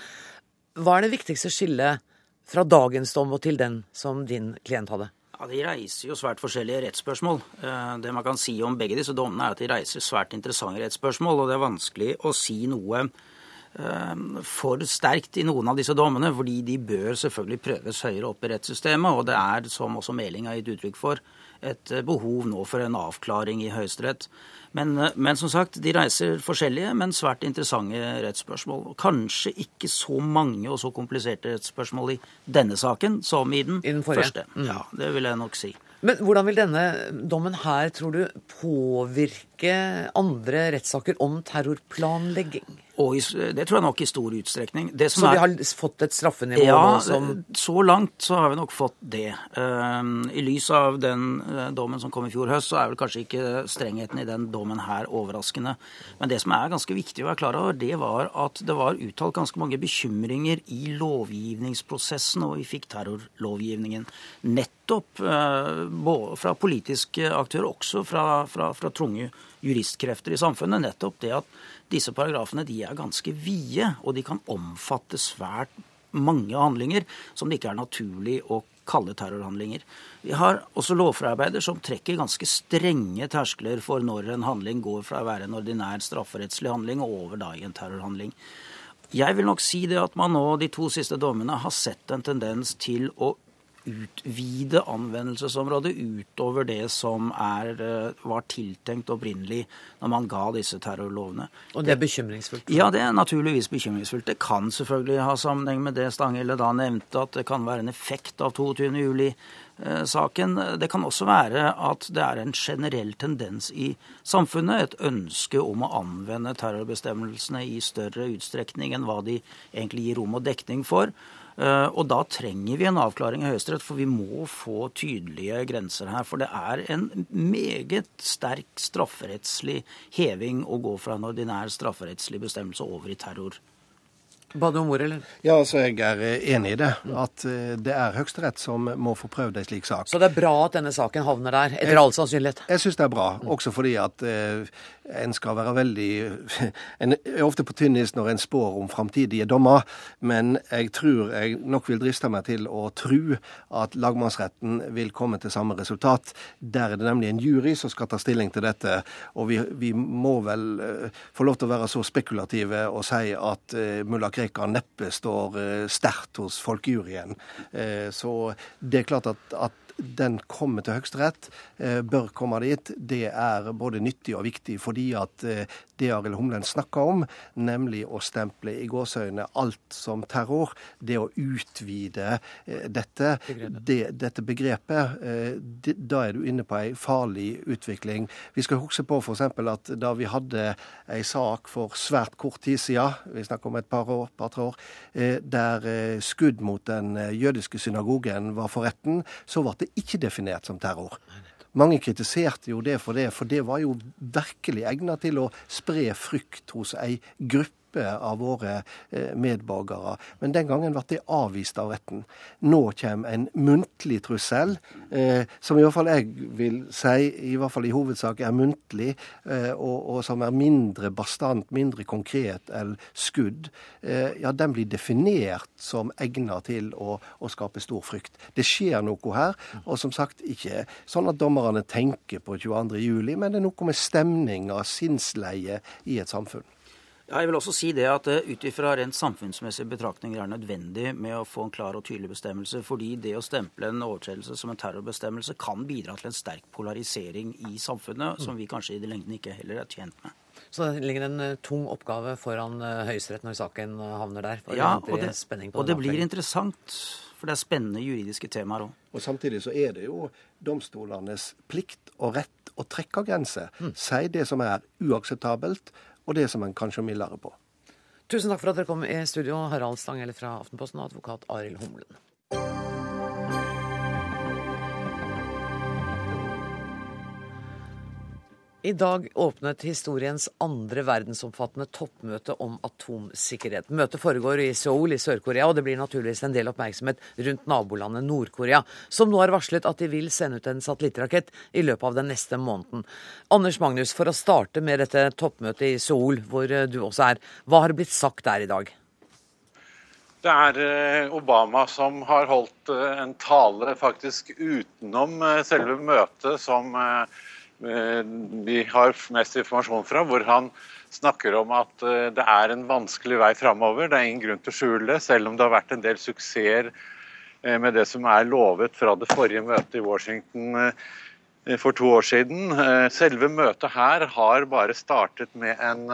Hva er det viktigste skillet fra dagens dom og til den som din klient hadde? Ja, De reiser jo svært forskjellige rettsspørsmål. Eh, det man kan si om begge disse dommene, er at de reiser svært interessante rettsspørsmål, og det er vanskelig å si noe for sterkt i noen av disse dommene, fordi de bør selvfølgelig prøves høyere opp i rettssystemet. Og det er, som også Meling har gitt uttrykk for, et eh, behov nå for en avklaring i Høyesterett. Men, eh, men, som sagt, de reiser forskjellige, men svært interessante rettsspørsmål. Kanskje ikke så mange og så kompliserte rettsspørsmål i denne saken som i den, I den første. Mm. Ja, Det vil jeg nok si. Men hvordan vil denne dommen her, tror du, påvirke andre rettssaker om terrorplanlegging? Og det tror jeg nok i stor utstrekning. så vi har fått et straffenivå ja, som så langt så har vi nok fått det. Uh, I lys av den uh, dommen som kom i fjor høst, så er vel kanskje ikke strengheten i den dommen her overraskende. Men det som er ganske viktig å være klar over, det var at det var uttalt ganske mange bekymringer i lovgivningsprosessen, og vi fikk terrorlovgivningen. Nettopp uh, fra politiske aktører, også fra, fra, fra tunge juristkrefter i samfunnet. Nettopp det at disse paragrafene de er ganske vide, og de kan omfatte svært mange handlinger som det ikke er naturlig å kalle terrorhandlinger. Vi har også lovforarbeider som trekker ganske strenge terskler for når en handling går fra å være en ordinær strafferettslig handling og over da i en terrorhandling. Jeg vil nok si det at man nå de to siste dommene har sett en tendens til å utvide anvendelsesområdet utover det som er, eh, var tiltenkt opprinnelig når man ga disse terrorlovene. Og det er bekymringsfullt? Ja, det er naturligvis bekymringsfullt. Det kan selvfølgelig ha sammenheng med det Stanghelle da nevnte, at det kan være en effekt av 22. juli-saken. Det kan også være at det er en generell tendens i samfunnet, et ønske om å anvende terrorbestemmelsene i større utstrekning enn hva de egentlig gir rom og dekning for. Eh, og da trenger vi en avklaring i Høyesterett, for vi må få tydelige grenser her. For det er en meget sterk strafferettslig heving å gå fra en ordinær strafferettslig bestemmelse over i terror. Ba du om ordet, eller? Ja, altså Jeg er eh, enig i det. At eh, det er Høyesterett som må få prøvd en slik sak. Så det er bra at denne saken havner der, etter all sannsynlighet? Jeg syns det er bra. Også fordi at eh, en skal være veldig [laughs] En er ofte på tynn is når en spår om framtidige dommer, men jeg tror jeg nok vil driste meg til å tro at lagmannsretten vil komme til samme resultat. Der er det nemlig en jury som skal ta stilling til dette, og vi, vi må vel eh, få lov til å være så spekulative og si at eh, mulla Krekar neppe står eh, sterkt hos folkejuryen. Eh, så det er klart at, at den kommer til Høyesterett, eh, bør komme dit. Det er både nyttig og viktig fordi at det Arild Humlen snakker om, nemlig å stemple i gåseøyne alt som terror, det å utvide dette, det, dette begrepet, det, da er du inne på ei farlig utvikling. Vi skal huske på f.eks. at da vi hadde ei sak for svært kort tid siden, vi snakker om et par år, par-tre år, der skudd mot den jødiske synagogen var for retten, så ble det ikke definert som terror. Mange kritiserte jo det for det, for det var jo virkelig egnet til å spre frykt hos ei gruppe av våre eh, medborgere. Men den gangen ble det avvist av retten. Nå kommer en muntlig trussel, eh, som i hvert fall jeg vil si, i hvert fall i hovedsak er muntlig, eh, og, og, som er mindre bastant, mindre konkret enn skudd. Ja, den blir definert som egnet til å, å, skape stor frykt. Det skjer noe her, og som sagt ikke sånn at dommerne tenker på 22.07, men det er noe med stemninga, sinnsleie, i et samfunn. Ja, jeg vil også si det at uh, ut ifra rent samfunnsmessige betraktninger er det nødvendig med å få en klar og tydelig bestemmelse, fordi det å stemple en overtredelse som en terrorbestemmelse kan bidra til en sterk polarisering i samfunnet, mm. som vi kanskje i det lengden ikke heller er tjent med. Så det ligger en uh, tung oppgave foran uh, Høyesterett når saken havner der? ja, og det, og det blir interessant. For det er spennende juridiske temaer òg. Og samtidig så er det jo domstolenes plikt og rett å trekke grenser. Mm. Si det som er uakseptabelt, og det som en kanskje mildere på. Tusen takk for at dere kom i studio, Harald Stanghelle fra Aftenposten og advokat Arild Humlen. I dag åpnet historiens andre verdensomfattende toppmøte om atomsikkerhet. Møtet foregår i Seoul i Sør-Korea, og det blir naturligvis en del oppmerksomhet rundt nabolandet Nord-Korea, som nå har varslet at de vil sende ut en satellittrakett i løpet av den neste måneden. Anders Magnus, for å starte med dette toppmøtet i Seoul, hvor du også er, hva har blitt sagt der i dag? Det er eh, Obama som har holdt eh, en tale faktisk utenom eh, selve møtet, som Eh, vi har mest informasjon fra, hvor han snakker om at eh, det er en vanskelig vei framover. Det er ingen grunn til å skjule det, selv om det har vært en del suksesser eh, med det som er lovet fra det forrige møtet i Washington for to år siden. Selve møtet her har bare startet med en,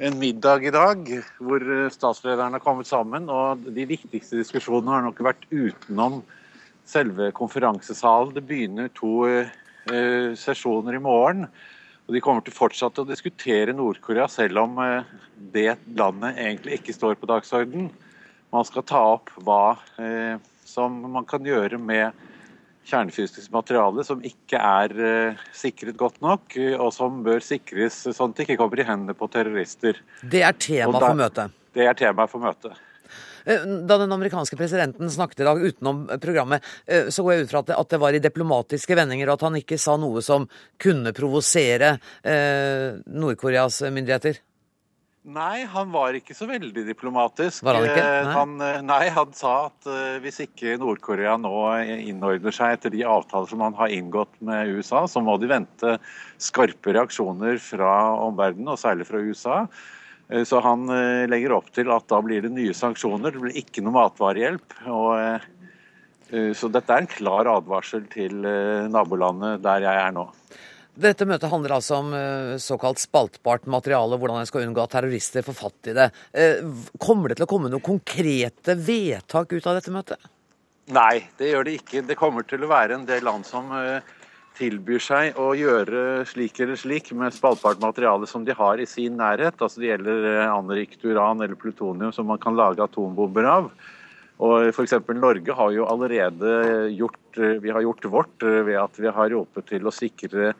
en middag i dag, hvor statslederne har kommet sammen. og De viktigste diskusjonene har nok vært utenom selve konferansesalen. Det begynner to Eh, sesjoner i morgen. Og De kommer til fortsatt å diskutere Nord-Korea, selv om eh, det landet egentlig ikke står på dagsordenen. Man skal ta opp hva eh, som man kan gjøre med kjernefysisk materiale som ikke er sikret godt nok, og som bør sikres sånn at det ikke kommer i hendene på terrorister. Det er tema for møtet? Det er tema for møtet. Eh, da den amerikanske presidenten snakket i dag utenom programmet, eh, så går jeg ut fra at det, var i diplomatiske vendinger, og at han ikke sa noe som kunne provosere eh, Nord-Koreas myndigheter? Nei, han var ikke så veldig diplomatisk. Var han ikke? Nei, han, nei, han sa at hvis ikke Nord-Korea nå innordner seg etter de avtaler som han har inngått med USA, så må de vente skarpe reaksjoner fra omverdenen, og særlig fra USA. Eh, så han eh, legger opp til at da blir det nye sanksjoner. Det blir ikke noe matvarehjelp. Og, eh, så dette er en klar advarsel til nabolandet der jeg er nå. Dette møtet handler altså om såkalt spaltbart materiale, hvordan en skal unngå at terrorister får fatt i det. Kommer det til å komme noen konkrete vedtak ut av dette møtet? Nei, det gjør det ikke. Det kommer til å være en del land som tilbyr seg å gjøre slik eller slik med spaltbart materiale som de har i sin nærhet. Altså Det gjelder eh, anrikt uran eller plutonium som man kan lage atombomber av. Og F.eks. Norge har jo allerede gjort, eh, vi har gjort vårt eh, ved at vi har hjulpet til å sikre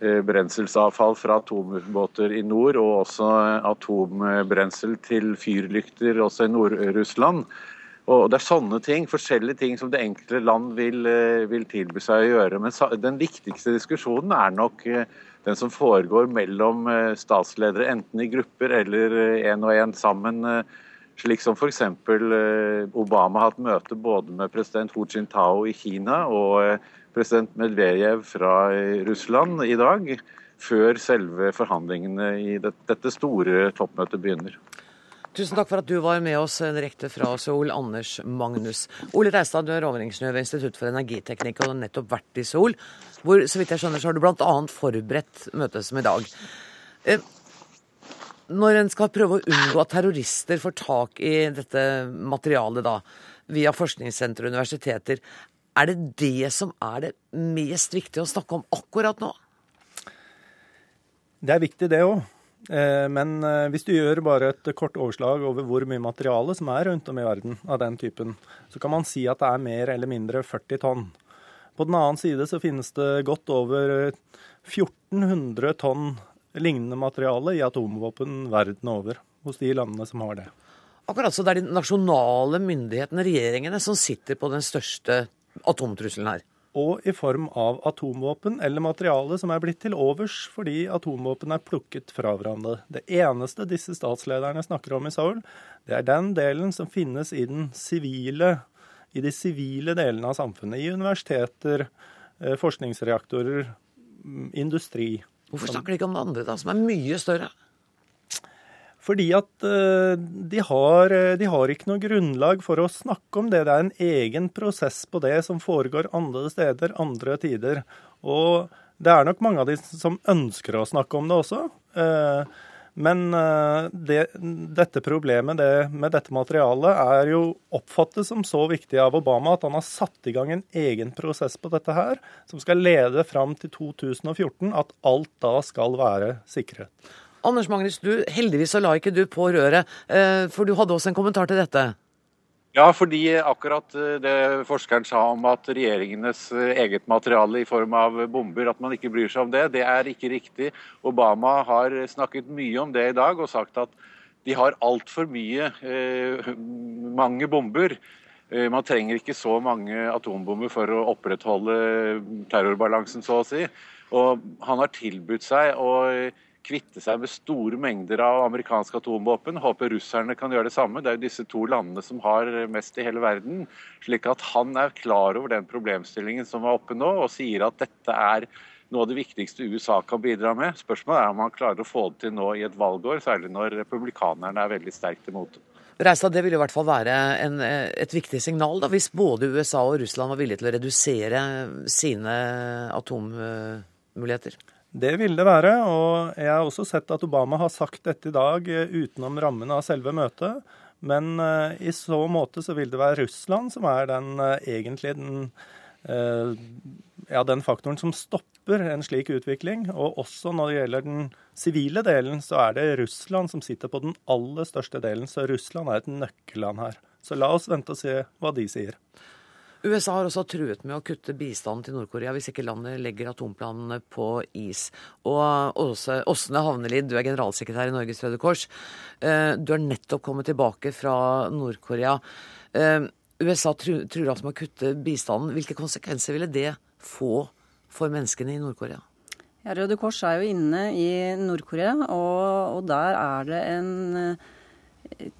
brenselsavfall fra atombåter i nord, og også atombrensel til fyrlykter også i Nord-Russland. Og Det er sånne ting, forskjellige ting som det enkelte land vil, eh, vil tilby seg å gjøre. Men den viktigste diskusjonen er nok eh, den som foregår mellom eh, statsledere, enten i grupper eller én og én sammen. Slik som f.eks. Obama har hatt møte både med president Hu Jintao i Kina og president Medvedev fra Russland i dag, før selve forhandlingene i dette store toppmøtet begynner. Tusen takk for at du var med oss direkte fra Seoul, Anders Magnus. Ole Reistad, du er overingeniør ved Institutt for energiteknikk og har nettopp vært i Seoul. Hvor så vidt jeg skjønner, så har du bl.a. forberedt møtet som i dag. Eh, når en skal prøve å unngå at terrorister får tak i dette materialet da, via forskningssentre og universiteter, er det det som er det mest viktige å snakke om akkurat nå? Det er viktig, det òg. Eh, men eh, hvis du gjør bare et kort overslag over hvor mye materiale som er rundt om i verden av den typen, så kan man si at det er mer eller mindre 40 tonn. På den annen side så finnes det godt over 1400 tonn lignende materiale i atomvåpen verden over, hos de landene som har det. Akkurat så det er de nasjonale myndighetene, regjeringene, som sitter på den største atomtrusselen her og i form av atomvåpen eller materiale som er blitt til overs fordi atomvåpen er plukket fra hverandre. Det eneste disse statslederne snakker om i Seoul, det er den delen som finnes i den sivile, i de sivile delene av samfunnet. I universiteter, eh, forskningsreaktorer, mm, industri. Hvorfor snakker de ikke om det andre, da, som er mye større? Fordi at uh, de, har, eh, de, har, ikke noe grunnlag for å snakke om det. Det er en egen prosess på det som foregår andre steder, andre tider. Og det er nok mange av de som ønsker å snakke om det også. Uh, men det, dette problemet det, med dette materialet er jo oppfattet som så viktig av Obama at han har satt i gang en egen prosess på dette her, som skal lede fram til 2014, at alt da skal være sikret. Anders Magnus, du, heldigvis så la ikke du på røret, eh, for du hadde også en kommentar til dette? Ja, fordi akkurat eh, det forskeren sa om at regjeringenes eh, eget materiale i form av bomber, at man ikke bryr seg om det, det er ikke riktig. Obama har snakket mye om det i dag og sagt at de har altfor mye, mange bomber. Man trenger ikke så mange atombomber for å opprettholde terrorbalansen, så å si. Og han har tilbudt seg å kvitte seg med store mengder av amerikanske atomvåpen. Håper russerne kan gjøre det samme. Det er jo disse to landene som har mest i hele verden. Slik at han er klar over den problemstillingen som er oppe nå, og sier at dette er noe av det viktigste USA kan bidra med. Spørsmålet er om han klarer å få det til nå i et valgår, særlig når republikanerne er veldig sterkt imot det. Reistad, det ville i hvert fall være en, et viktig signal da, hvis både USA og Russland var villige til å redusere sine atommuligheter? Det vil det være, og jeg har også sett at Obama har sagt dette i dag eh, utenom rammene av selve møtet. Men uh, i så måte så vil det være Russland som er den uh, egentlig den, ja, den faktoren som stopper en slik utvikling. Og også når det gjelder den sivile delen, så er det Russland som sitter på den aller største delen. Så Russland er et nøkkelland her. Så la oss vente og se hva de sier. USA har også truet med å kutte bistanden til Nord-Korea hvis ikke landet legger atomplanene på is. Og Åsne Havnelid, du er generalsekretær i Norges Røde Kors. Eh, du har nettopp kommet tilbake fra Nord-Korea. Eh, USA truer altså med å kutte bistanden. Hvilke konsekvenser ville det få for menneskene i Nord-Korea? Ja, Røde Kors er jo inne i Nord-Korea, og, og der er det en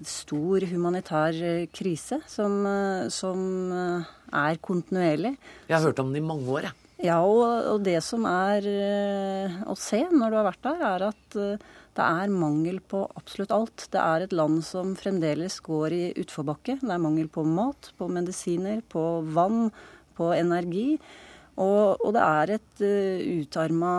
stor humanitær eh, krise som, eh, som, eh, er kontinuerlig. Jeg har hørt om den i mange år, jeg. Ja, og, og, det som er å se når du har vært der, er at det er mangel på absolutt alt. Det er et land som fremdeles går i utforbakke. Det er mangel på mat, på medisiner, på vann, på energi. Og, og det er et uh, utarma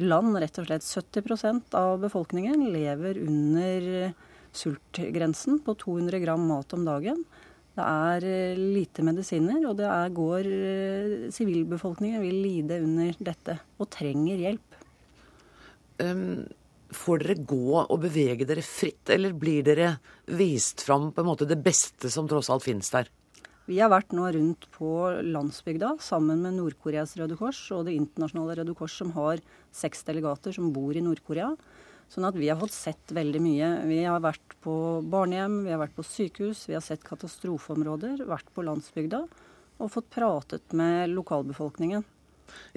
land, rett og slett. 70% av befolkningen lever under sultgrensen på 200 gram mat om dagen. Det er eh, lite medisiner, og det er, går eh, Sivilbefolkningen vil lide under dette og trenger hjelp. Um, får dere gå og bevege dere fritt, eller blir dere vist fram på en måte det beste som tross alt finnes der? Vi har vært nå rundt på landsbygda sammen med Nord-Koreas Røde Kors og Det internasjonale Røde Kors, som har seks delegater som bor i Nord-Korea. Sånn at vi har fått sett veldig mye. Vi har vært på barnehjem, vi har vært på sykehus, vi har sett katastrofeområder, vært på landsbygda og fått pratet med lokalbefolkningen.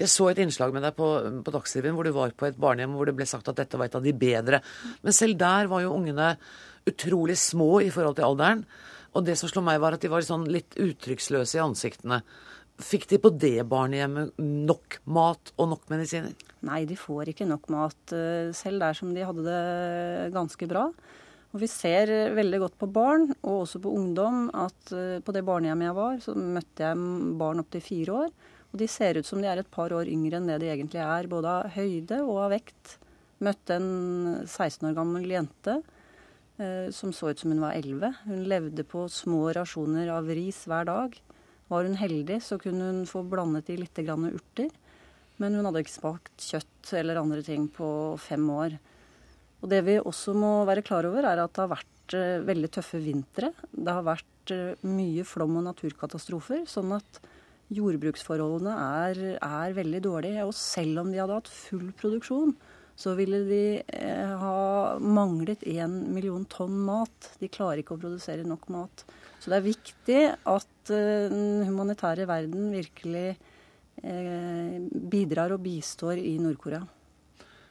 Jeg så et innslag med deg på, på Dagsrevyen hvor du var på et barnehjem hvor det ble sagt at dette var et av de bedre. Men selv der var jo ungene utrolig små i forhold til alderen. Og det som slo meg, var at de var sånn litt uttrykksløse i ansiktene. Fikk de på det barnehjemmet nok mat og nok medisiner? Nei, de får ikke nok mat selv der som de hadde det ganske bra. Og Vi ser veldig godt på barn, og også på ungdom, at eh, på det barnehjemmet jeg var, så møtte jeg barn opptil fire år. Og de ser ut som de er et par år yngre enn det de egentlig er, både av høyde og av vekt. Møtte en 16 år gammel jente eh, som så ut som hun var 11. Hun levde på små rasjoner av ris hver dag. Var hun heldig, så kunne hun få blandet i litt urter. Men hun hadde ikke smakt kjøtt eller andre ting på fem år. Og det vi også må være klar over, er at det har vært eh, veldig tøffe vintre. Det har vært eh, mye flom og naturkatastrofer. sånn at jordbruksforholdene er, er, veldig dårlige. Og selv om de hadde hatt full produksjon, så ville de eh, ha manglet én million tonn mat. De klarer ikke å produsere nok mat. Så det er viktig at eh, den humanitære verden virkelig eh, bidrar og bistår i Nord-Korea.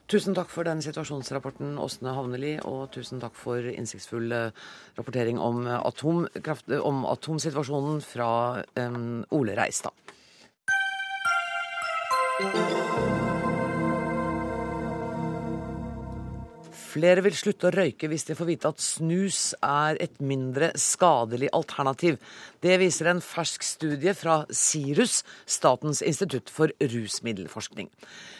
Tusen takk for den situasjonsrapporten, Åsne Havneli, og tusen takk for innsiktsfull eh, rapportering om, atomkraft, om atomsituasjonen fra um, Ole Reistad. Flere vil slutte å røyke hvis de får vite at snus er et mindre skadelig alternativ. Det viser en fersk studie fra SIRUS, Statens institutt for rusmiddelforskning.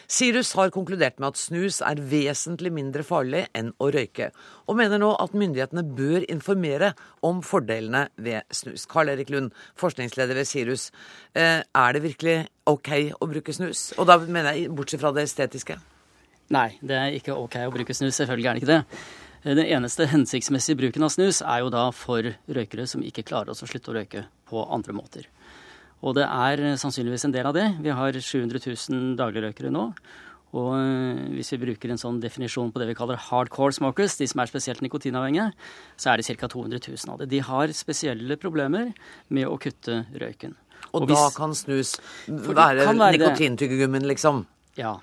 SIRUS har konkludert med at snus er vesentlig mindre farlig enn å røyke, og mener nå at myndighetene bør informere om fordelene ved snus. Karl Erik Lund, forskningsleder ved SIRUS. Eh, er det virkelig OK å bruke snus? Og da mener jeg bortsett fra det estetiske? Nei, det er ikke OK å bruke snus. Selvfølgelig er det ikke det. Den eneste hensiktsmessige bruken av snus er jo da for røykere som ikke klarer å slutte å røyke på andre måter. Og det er sannsynligvis en del av det. Vi har 700 000 dagligrøykere nå. Og eh, hvis vi bruker en sånn definisjon på det vi kaller hardcore smokers, de som er spesielt nikotinavhengige, så er det ca. 200 000 av det. De har spesielle problemer med å kutte røyken. Og, og hvis, da kan snus være, være nikotintyggegummen, liksom? Ja.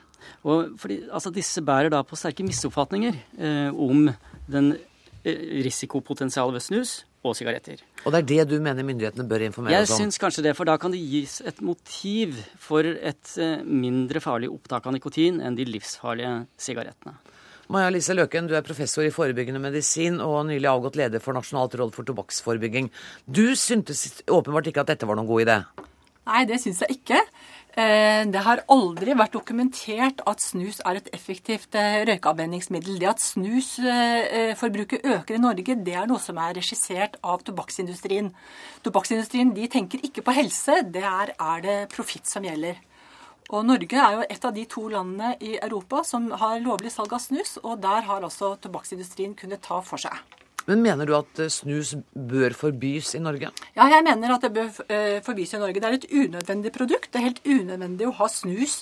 Og fordi, altså, disse bærer da på sterke misoppfatninger eh, om den eh, risikopotensialet ved snus og sigaretter. Og det er det du mener myndighetene bør informere oss om? Jeg syns kanskje det, for da kan det gis et motiv for et eh, mindre farlig opptak av nikotin enn de livsfarlige sigarettene. Maja Lise Løken, du er professor i forebyggende medisin og nylig avgått leder for Nasjonalt råd for tobakksforebygging. Du syntes åpenbart ikke at dette var noen god idé? Nei, det syns jeg ikke. Eh, det har aldri vært dokumentert at snus er et effektivt eh, røykeavvenningsmiddel. Det at snusforbruket eh, øker i Norge, det er noe som er regissert av tobakksindustrien. Tobakksindustrien de tenker ikke på helse, det er, er det profitt som gjelder. Og Norge er jo et av de to landene i Europa som har lovlig salg av snus, og der har altså tobakksindustrien kunnet ta for seg. Men mener du at eh, snus bør forbys i Norge? Ja, jeg mener at det bør eh, forbys i Norge. Det er et unødvendig produkt. Det er helt unødvendig å ha snus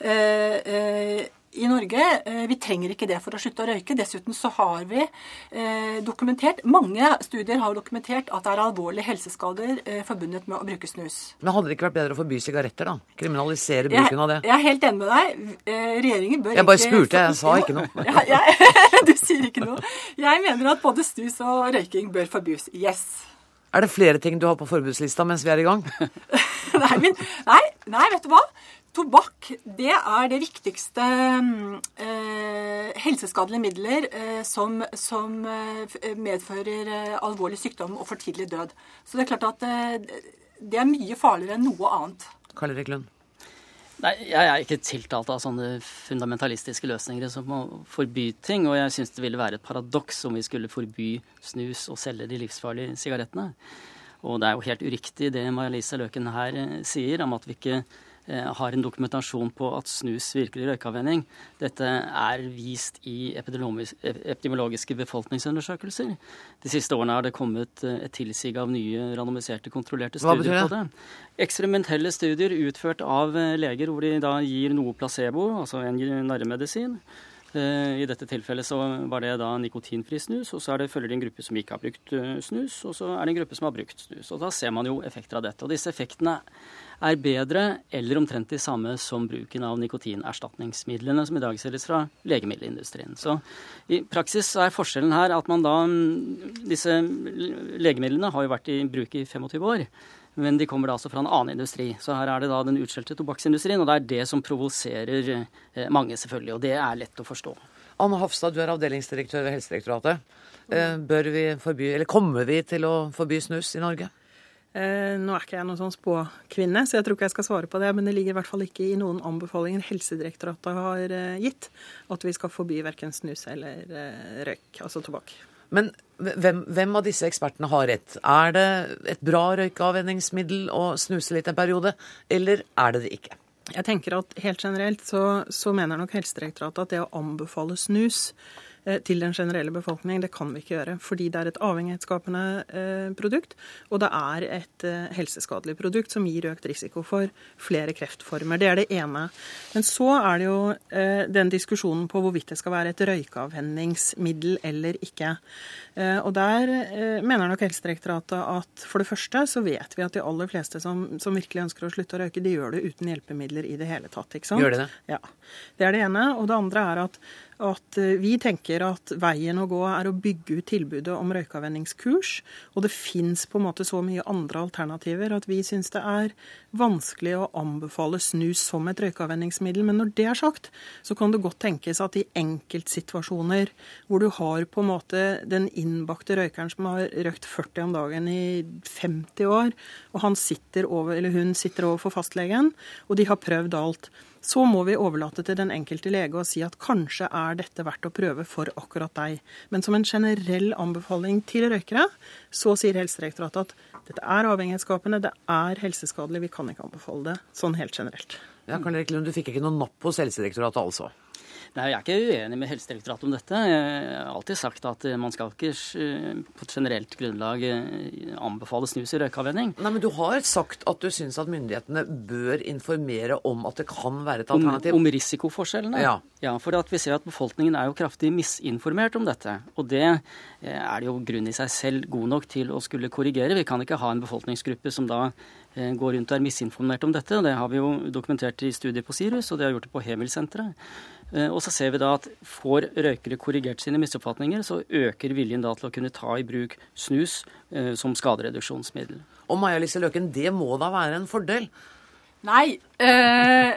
eh, i Norge. Eh, vi trenger ikke det for å slutte å røyke. Dessuten så har vi eh, dokumentert, mange studier har dokumentert at det er alvorlige helseskader eh, forbundet med å bruke snus. Men hadde det ikke vært bedre å forby sigaretter, da? Kriminalisere bruken jeg, av det? Jeg er helt enig med deg. Regjeringen bør ikke Jeg bare spurte, jeg sa ikke noe. [laughs] ja, jeg, [laughs] du sier ikke noe. Jeg mener at både snus og røyking bør forbys. Yes. Er det flere ting du har på forbudslista mens vi er i gang? [laughs] nei, men, nei, nei, vet du hva? Tobakk det er det viktigste eh, helseskadelige midler eh, som, som eh, medfører eh, alvorlig sykdom og for tidlig død. Så det er klart at eh, det er mye farligere enn noe annet. Karl Erik Lund? Nei, Jeg er ikke tiltalt av sånne fundamentalistiske løsninger som å forby ting. Og jeg syns det ville være et paradoks om vi skulle forby snus og selge de livsfarlige sigarettene. Og det er jo helt uriktig det Maja-Lise Løken her eh, sier, om at vi ikke har en dokumentasjon på at snus virker i røykeavvenning. Dette er vist i epidemiologiske befolkningsundersøkelser. De siste årene har det kommet eh, et tilsig av nye randomiserte, kontrollerte studier på det. Eksperimentelle studier utført av eh, leger hvor de da gir noe placebo, altså en narremedisin. I dette tilfellet så var det da nikotinfri snus, og så det, følger det en gruppe som ikke har brukt snus, og så er det en gruppe som har brukt snus. Og Da ser man jo effekter av dette. Og disse effektene er bedre eller omtrent de samme som bruken av nikotinerstatningsmidlene som i dag selges fra legemiddelindustrien. Så i praksis er forskjellen her at man da Disse legemidlene har jo vært i bruk i 25 år. Men de kommer da altså fra en annen industri. Så her er det da den utskjelte tobakksindustrien. Og det er det som provoserer eh, mange, selvfølgelig. Og det er lett å forstå. Anne Hafstad, du er avdelingsdirektør ved Helsedirektoratet. Eh, bør vi forby, eller Kommer vi til å forby snus i Norge? Eh, nå er ikke jeg noen sånn spåkvinne, så jeg tror ikke jeg skal svare på det. Men det ligger i hvert fall ikke i noen anbefalinger Helsedirektoratet har gitt at vi skal forby verken snus eller røyk, altså tobakk. Men hvem, hvem, av disse ekspertene har rett? Er det et bra røykeavvenningsmiddel å snuse litt en periode, eller er det det ikke? Jeg tenker at Helt generelt så, så mener nok Helsedirektoratet at det å anbefale snus til den generelle befolkning. Det kan vi ikke gjøre, fordi det er et avhengighetsskapende eh, produkt, og det er et eh, helseskadelig produkt som gir økt risiko for flere kreftformer. Det er det ene. Men så er det jo den diskusjonen på hvorvidt det skal være et røykeavvenningsmiddel eller ikke. Og der mener nok Helsedirektoratet at for det første så vet vi at de aller fleste som, som, virkelig ønsker å slutte å røyke, de gjør det uten hjelpemidler i det hele tatt. ikke sant? Gjør de det? Ja. Det er det ene. Og det andre er at at eh, vi tenker at veien å gå er å bygge ut tilbudet om røykavvenningskurs. Og det fins på en måte så mye andre alternativer at vi syns det er vanskelig å anbefale snus som et røykavvenningsmiddel. Men når det er sagt, så kan det godt tenkes at i enkeltsituasjoner hvor du har på en måte den innbakte røykeren som har røykt 40 om dagen i 50 år, og han sitter over, eller hun sitter over for fastlegen, og de har prøvd alt så må vi overlate til den enkelte lege å si at kanskje er dette verdt å prøve for akkurat deg. Men som en generell anbefaling til røykere, så sier Helsedirektoratet at dette er avhengighetsskapende, det er helseskadelig, vi kan ikke anbefale det sånn helt generelt. Ja, Karl Erik Lund, du fikk ikke noe napp hos Helsedirektoratet altså? Nei, Jeg er ikke uenig med Helsedirektoratet om dette. Jeg har alltid sagt at man skal ikke eh, på et generelt grunnlag eh, anbefale snus i røykavvenning. Nei, Men du har sagt at du syns at myndighetene bør informere om at det kan være et alternativ? Om, om risikoforskjellene? Ja. ja. For vi ser at befolkningen er jo kraftig misinformert om dette. Og det eh, er det jo grunn i seg selv god nok til å skulle korrigere. Vi kan ikke ha en befolkningsgruppe som da går rundt og er misinformert om dette. Det har vi jo dokumentert i studier på Sirus, og det har gjort det på Hemil-senteret. Eh, og så ser vi da at får røykere korrigert sine misoppfatninger, så øker viljen da til å kunne ta i bruk snus eh, som skadereduksjonsmiddel. Og Maja Lise Løken, det må da være en fordel? Nei. Øh,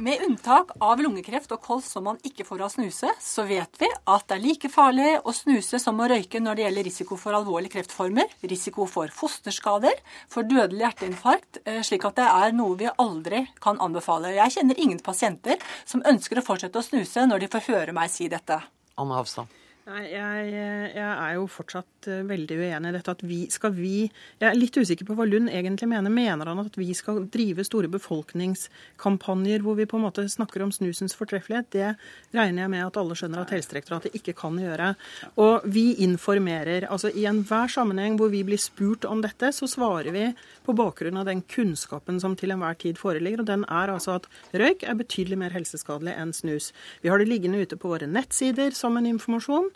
med unntak av lungekreft og kols som man ikke får av snuse, så vet vi at det er like farlig å snuse som å røyke når det gjelder risiko for alvorlige kreftformer, risiko for fosterskader, for dødelig hjerteinfarkt, eh, slik at det er noe vi aldri kan anbefale. Jeg kjenner ingen pasienter som ønsker å fortsette å snuse når de får høre meg si dette. Anne Hafstad. Nei, jeg, jeg, er jo fortsatt eh, veldig uenig i dette. at vi, skal vi, Jeg er litt usikker på hva Lund egentlig mener. Mener han at vi skal drive store befolkningskampanjer hvor vi på en måte snakker om snusens fortreffelighet? Det regner jeg med at alle skjønner at Helsedirektoratet ikke kan gjøre. Og vi informerer. altså I enhver sammenheng hvor vi blir spurt om dette, så svarer vi på bakgrunn av den kunnskapen som til enhver tid foreligger. Og den er altså at røyk er betydelig mer helseskadelig enn snus. Vi har det liggende ute på våre nettsider som en informasjon.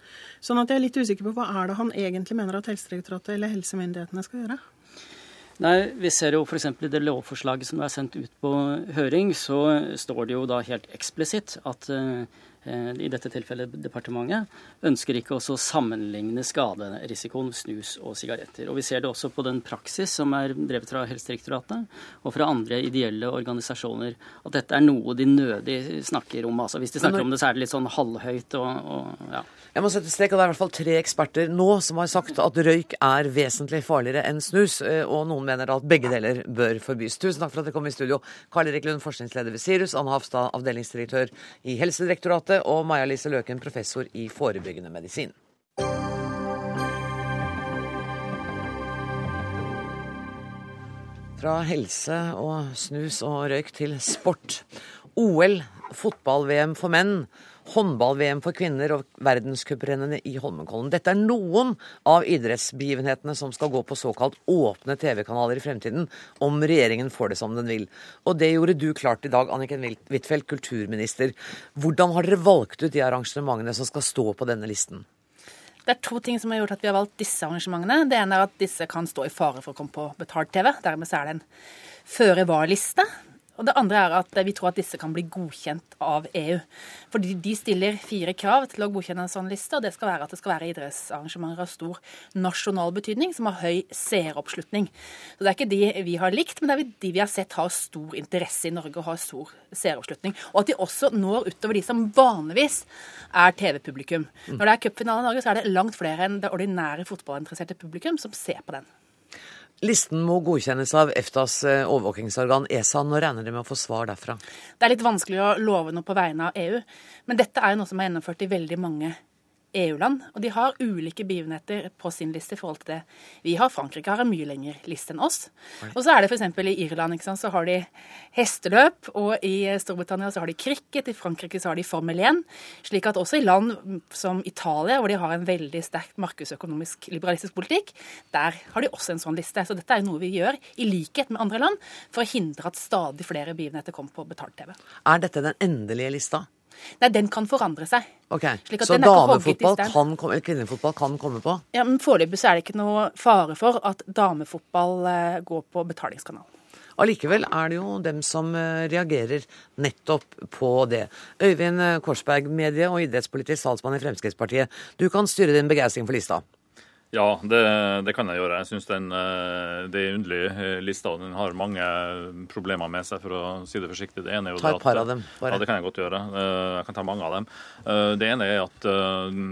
Sånn at jeg er litt usikker på hva er det han egentlig mener at Helsedirektoratet eller helsemyndighetene skal gjøre? Nei, Vi ser jo f.eks. i det lovforslaget som er sendt ut på høring, så står det jo da helt eksplisitt at Eh, i dette tilfellet departementet, ønsker ikke også å sammenligne skaderisikoen snus og sigaretter. Og Vi ser det også på den praksis som er drevet fra Helsedirektoratet og fra andre ideelle organisasjoner, at dette er noe de nødig snakker om. Altså, hvis de snakker om det, så er det litt sånn halvhøyt og, og ja. Jeg må sette strek, og Det er i hvert fall tre eksperter nå som har sagt at røyk er vesentlig farligere enn snus. Eh, og noen mener at begge deler bør forbys. Tusen takk for at dere kom i studio. Karl Erik Lund, forskningsleder ved Sirus, Anne Hafstad, avdelingsdirektør i Helsedirektoratet og Maja Lise Løken, professor i forebyggende medisin. Fra helse og snus og røyk til sport. OL, fotball-VM for menn håndball-VM for kvinner og verdenscuprennene i Holmenkollen. Dette er noen av idrettsbegivenhetene som skal gå på såkalt åpne TV-kanaler i fremtiden, om regjeringen får det som den vil. Og det gjorde du klart i dag, Anniken Huitfeldt, kulturminister. Hvordan har dere valgt ut de arrangementene som skal stå på denne listen? Det er to ting som har gjort at vi har valgt disse arrangementene. Det ene er at disse kan stå i fare for å komme på betalt TV. Dermed er det en føre var-liste. Og det andre er at vi tror at disse kan bli godkjent av EU. Fordi de stiller fire krav til å godkjenne en sånn liste, og det skal være at det skal være idrettsarrangementer av stor nasjonal betydning, som har høy seeroppslutning. Så det er ikke de vi har likt, men det er de vi har sett har stor interesse i Norge og har stor seeroppslutning. Og at de også når utover de som vanligvis er TV-publikum. Når det er cupfinale i Norge, så er det langt flere enn det ordinære fotballinteresserte publikum som ser på den. Listen må godkjennes av EFTAs eh, overvåkingsorgan ESA. Når regner de med å få svar derfra? Det er litt vanskelig å love noe på vegne av EU, men dette er jo noe som er gjennomført i veldig mange EU-land, og de har ulike begivenheter på sin liste i forhold til det vi har. Frankrike har en mye lengre liste enn oss. Og så er det f.eks. i Irland sant, så har de hesteløp, og i Storbritannia så har de cricket, i Frankrike så har de Formel 1. Slik at også i land som Italia, hvor de har en veldig sterkt markedsøkonomisk liberalistisk politikk, der har de også en sånn liste. Så dette er noe vi gjør, i likhet med andre land, for å hindre at stadig flere begivenheter kommer på betalt-TV. Er dette den endelige lista? Nei, den kan forandre seg. Ok, Så damefotball kan, komme, kvinnefotball kan komme på? Ja, men Foreløpig er det ikke noe fare for at damefotball eh, går på betalingskanal. Allikevel er det jo dem som eh, reagerer nettopp på det. Øyvind Korsberg, medie- og idrettspolitisk talsmann i Fremskrittspartiet. Du kan styre din begeistring for lista. Ja, det, det, kan jeg gjøre. Jeg syns den det er underlig eh, lista. og Den har mange problemer med seg, for å si det forsiktig. Det ene er jo ta et par av dem. Bare. Ja, det kan jeg godt gjøre. Eh, jeg kan ta mange av dem. Det ene er at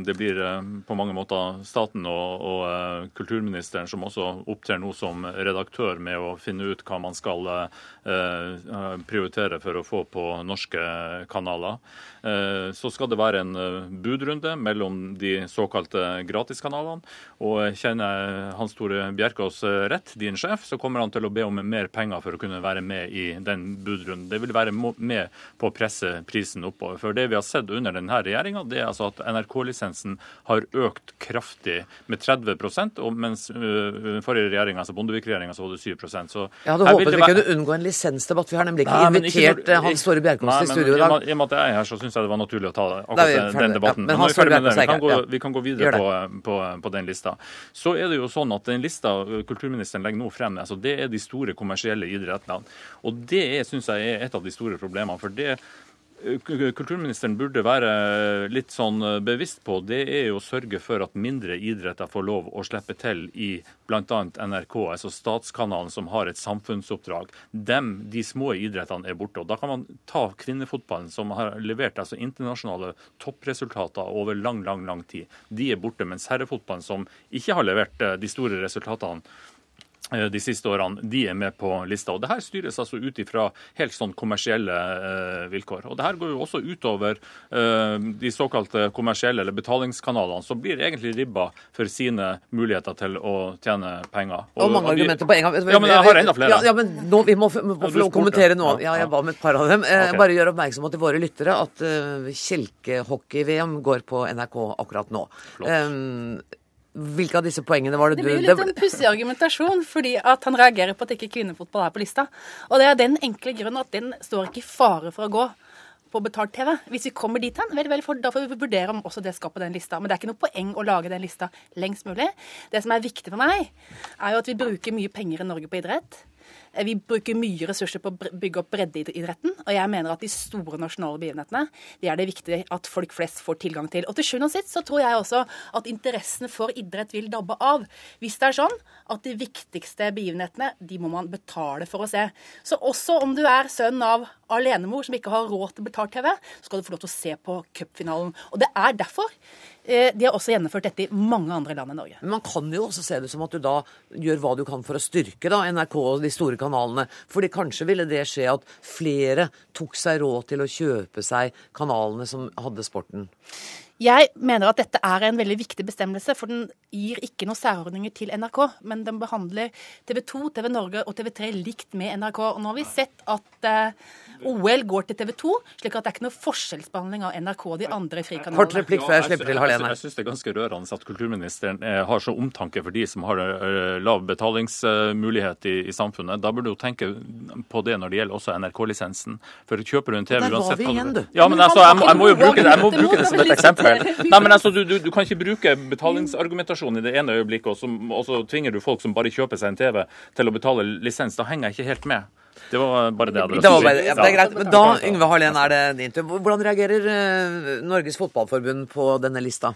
det blir på mange måter staten og, og kulturministeren som også opptrer nå som redaktør med å finne ut hva man skal prioritere for å få på norske kanaler. Så skal det være en budrunde mellom de såkalte gratiskanalene. og kjenner Hans Tore Bjerkås eh, rett, din sjef, så kommer han til å be om mer penger for å kunne være med i den budrunden. Det vil være med på å presse prisen oppover. For det vi har sett under denne regjeringa, det er altså at NRK-lisensen har økt kraftig med 30% og mens forrige regjering, altså Bondevik-regjeringa, så var det 7 så Jeg hadde håpet vi kunne unngå en lisensdebatt. Vi har nemlig ikke nei, invitert ikke, Hans Tore Bjerkås til studio i dag. I og med at jeg er her, så syns jeg det var naturlig å ta akkurat den debatten. Ja, men, men vi, vi, kan gå, vi, kan gå, videre på, på, på den lista. Så er det jo sånn at den lista kulturministeren legger nå frem, altså det er de store kommersielle idrettene. Og det syns jeg er et av de store problemene. for det kulturministeren burde være litt sånn bevisst på, det er jo å sørge for at mindre idretter får lov å slippe til i bl.a. NRK, altså statskanalen som har et samfunnsoppdrag. Dem, de små idrettene er borte. og Da kan man ta kvinnefotballen, som har levert altså internasjonale toppresultater over lang, lang, lang tid. De er borte. Mens herrefotballen, som ikke har levert eh, de store resultatene, Eh, de siste årene, de er med på lista. Og det her styres altså ut ifra helt sånn kommersielle eh, vilkår. Og det her går jo også utover eh, de såkalte kommersielle eller betalingskanalene, som blir egentlig ribba for sine muligheter til å tjene penger. Og, og mange argumenter på en gang. Ja, men jeg har enda flere. Ja, ja men nå, Vi må, må få lov å kommentere noe. Ja, jeg var med et par av dem. Okay. Bare gjør oppmerksom til våre lyttere at uh, Kjelkehockey-VM går på NRK akkurat nå. Flott. Um, hvilke av disse poengene var det, du Det blir litt en pussig argumentasjon, fordi at han reagerer på at ikke kvinnefotball er på lista. Og det er den enkle grunnen at den står ikke i fare for å gå på betalt TV. Hvis vi kommer dit hen, vel, vel, for, da får vi vurdere om også det skal på den lista. Men det er ikke noe poeng å lage den lista lengst mulig. Det som er viktig for meg, er jo at vi bruker mye penger i Norge på idrett. Eh, vi bruker mye ressurser på å bygge opp breddeidretten, og jeg mener at de store nasjonale begivenhetene det er det viktig at folk flest får tilgang til. Og til sjuende og sist så tror jeg også at interessene for idrett vil dabbe av. Hvis det er sånn at de viktigste begivenhetene de må man betale for å se. Så også om du er sønn av alenemor som ikke har råd til betalt TV, så skal du få lov til å se på cupfinalen. Og det er derfor de har også gjennomført dette i mange andre land enn Norge. Men Man kan jo også se det som at du da gjør hva du kan for å styrke da, NRK og de store kanalene. Fordi kanskje ville det skje at flere tok seg råd til å kjøpe seg kanalene som hadde sporten? Jeg mener at dette er en veldig viktig bestemmelse, for den gir ikke noen særordninger til NRK. Men den behandler TV 2, TV Norge og TV 3 likt med NRK. Og nå har vi sett at eh, OL går til TV 2, slik at det er ikke noe forskjellsbehandling av NRK og de andre frikanalene. Kort replikk før jeg slipper til Halene. Jeg, jeg, jeg syns det er ganske rørende at kulturministeren eh, har så omtanke for de som har uh, lav betalingsmulighet i, i, samfunnet. Da burde du tenke på det når det gjelder også NRK-lisensen. For kjøper du en TV uansett Der var vi igjen, du. Ja, men altså, jeg, jeg, må jo bruke det, jeg må bruke det som et eksempel. [laughs] Nei, men altså, du, du, du kan ikke bruke betalingsargumentasjon i det ene øyeblikket, og, så, og så tvinger du folk som bare kjøper seg en TV, til å betale lisens. Da henger jeg ikke helt med. Det var bare det jeg hadde lyst til å si. Ja, det er greit. Men da, Yngve Harlén, er det din tur. Hvordan reagerer uh, Norges Fotballforbund på denne lista?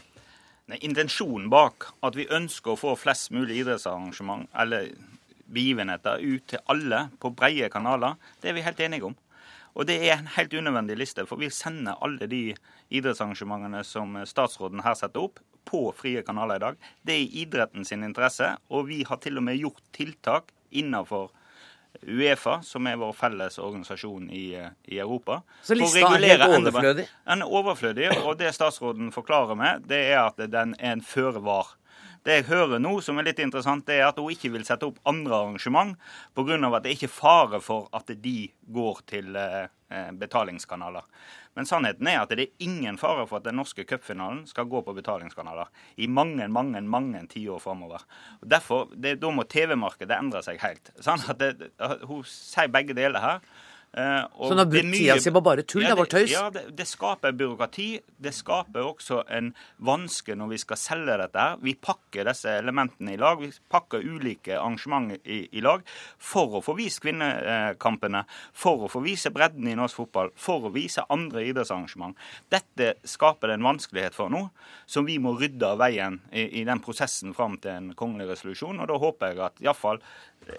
Nei, intensjonen bak at vi ønsker å få flest mulig idrettsarrangement eller begivenheter ut til alle på breie kanaler, det er vi helt enige om. Og det er en helt unødvendig liste, for vi sender alle de idrettsarrangementene som statsråden her setter opp, på frie kanaler i dag. Det er i idretten sin interesse, og vi har til og med gjort tiltak innenfor Uefa, som er vår felles organisasjon i, i Europa. Så lista er helt overflødig? Er overflødig, og det statsråden forklarer med, det er at den er en føre var. Det jeg hører nå, som er litt interessant, er at hun ikke vil sette opp andre arrangement pga. at det ikke er fare for at de går til eh, betalingskanaler. Men sannheten er at det er ingen fare for at den norske cupfinalen skal gå på betalingskanaler i mange mange, mange tiår framover. Derfor, Da må TV-markedet endre seg helt. Sånn det, Hun sier begge deler her. Uh, så har brukt tida si på bare tull? Ja, det var tøys? Ja, det, det, skaper byråkrati. Det skaper også en vanske når vi skal selge dette. her. Vi pakker disse elementene i lag. Vi pakker ulike arrangement i, i lag for å få vist kvinnekampene, for å få vise bredden i norsk fotball, for å vise andre idrettsarrangement. Dette skaper det en vanskelighet for nå, som vi må rydde av veien i, i den prosessen fram til en kongelig resolusjon. Og da håper jeg at iallfall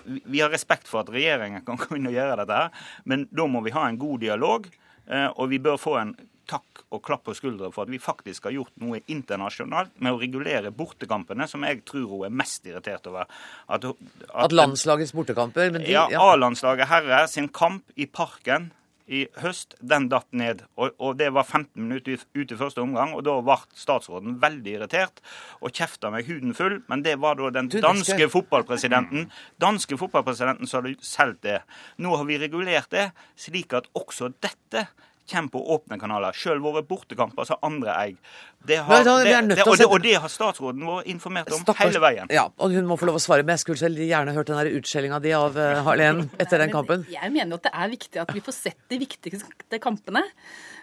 vi har respekt for at regjeringen kan gå inn og gjøre dette, her, men da må vi ha en god dialog. Eh, og vi bør få en takk og klapp på skuldra for at vi faktisk har gjort noe internasjonalt med å regulere bortekampene, som jeg tror hun er mest irritert over. At, at, at landslagets bortekamper? De, ja, ja. A-landslaget herre sin kamp i Parken i høst, den datt ned. Og, og det var 15 minutter ut i første omgang, og da ble statsråden veldig irritert og kjefta meg huden full. Men det var da den danske fotballpresidenten danske fotballpresidenten som hadde solgt det. Nå har vi regulert det, slik at også dette kommer på åpne kanaler. Selv våre bortekamper så andre eier. Det har, da, det, det, og, og, det, har statsråden vår informert om Stakkars, hele veien. Ja, og hun må få lov å svare. Men jeg skulle selv gjerne hørt den utskjellinga di av uh, Harlén etter den kampen. Jeg mener at det er viktig at vi får sett de viktigste kampene.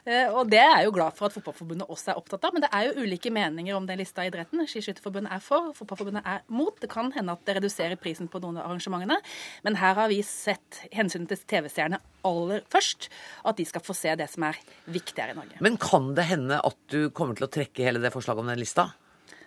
Uh, og det er jeg jo glad for at Fotballforbundet også er opptatt av. Men det er jo ulike meninger om den lista i idretten. Skiskytterforbundet er for, Fotballforbundet er mot. Det kan hende at det reduserer prisen på noen av arrangementene. Men her har vi sett hensynet til TV-seerne aller først. At de skal få se det som er viktigere i Norge. Men kan det hende at du kommer til å trekke hele det forslaget om den lista?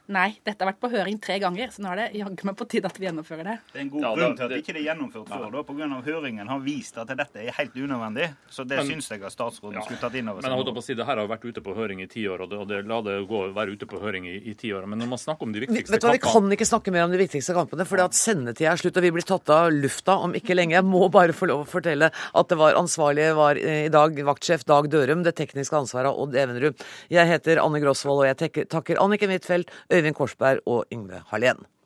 Nei, dette har vært på høring tre ganger, så nå er det jaggu meg på tide at vi gjennomfører det. Det er en god ja, grunn til at det ikke er gjennomført før, da, pga. høringen har vist at dette er helt unødvendig. Så det men, syns jeg at statsråden ja, skulle tatt inn over seg. Men jeg holdt på å si, det her har vært ute på høring i ti år, og det, og det la det gå være ute på høring i, i ti år. Men når man snakker om de viktigste Vet du hva, Vi kan ikke snakke mer om de viktigste kampene, for at sendetida er slutt, og vi blir tatt av lufta om ikke lenge. Jeg må bare få lov å fortelle at det var ansvarlige var i dag vaktsjef Dag Dørum, det tekniske ansvaret av Odd Evenrud. Jeg heter Anne Grosvold, og jeg takker Annike Huitfeldt, Øyvind Korsberg og Yngve Hallén.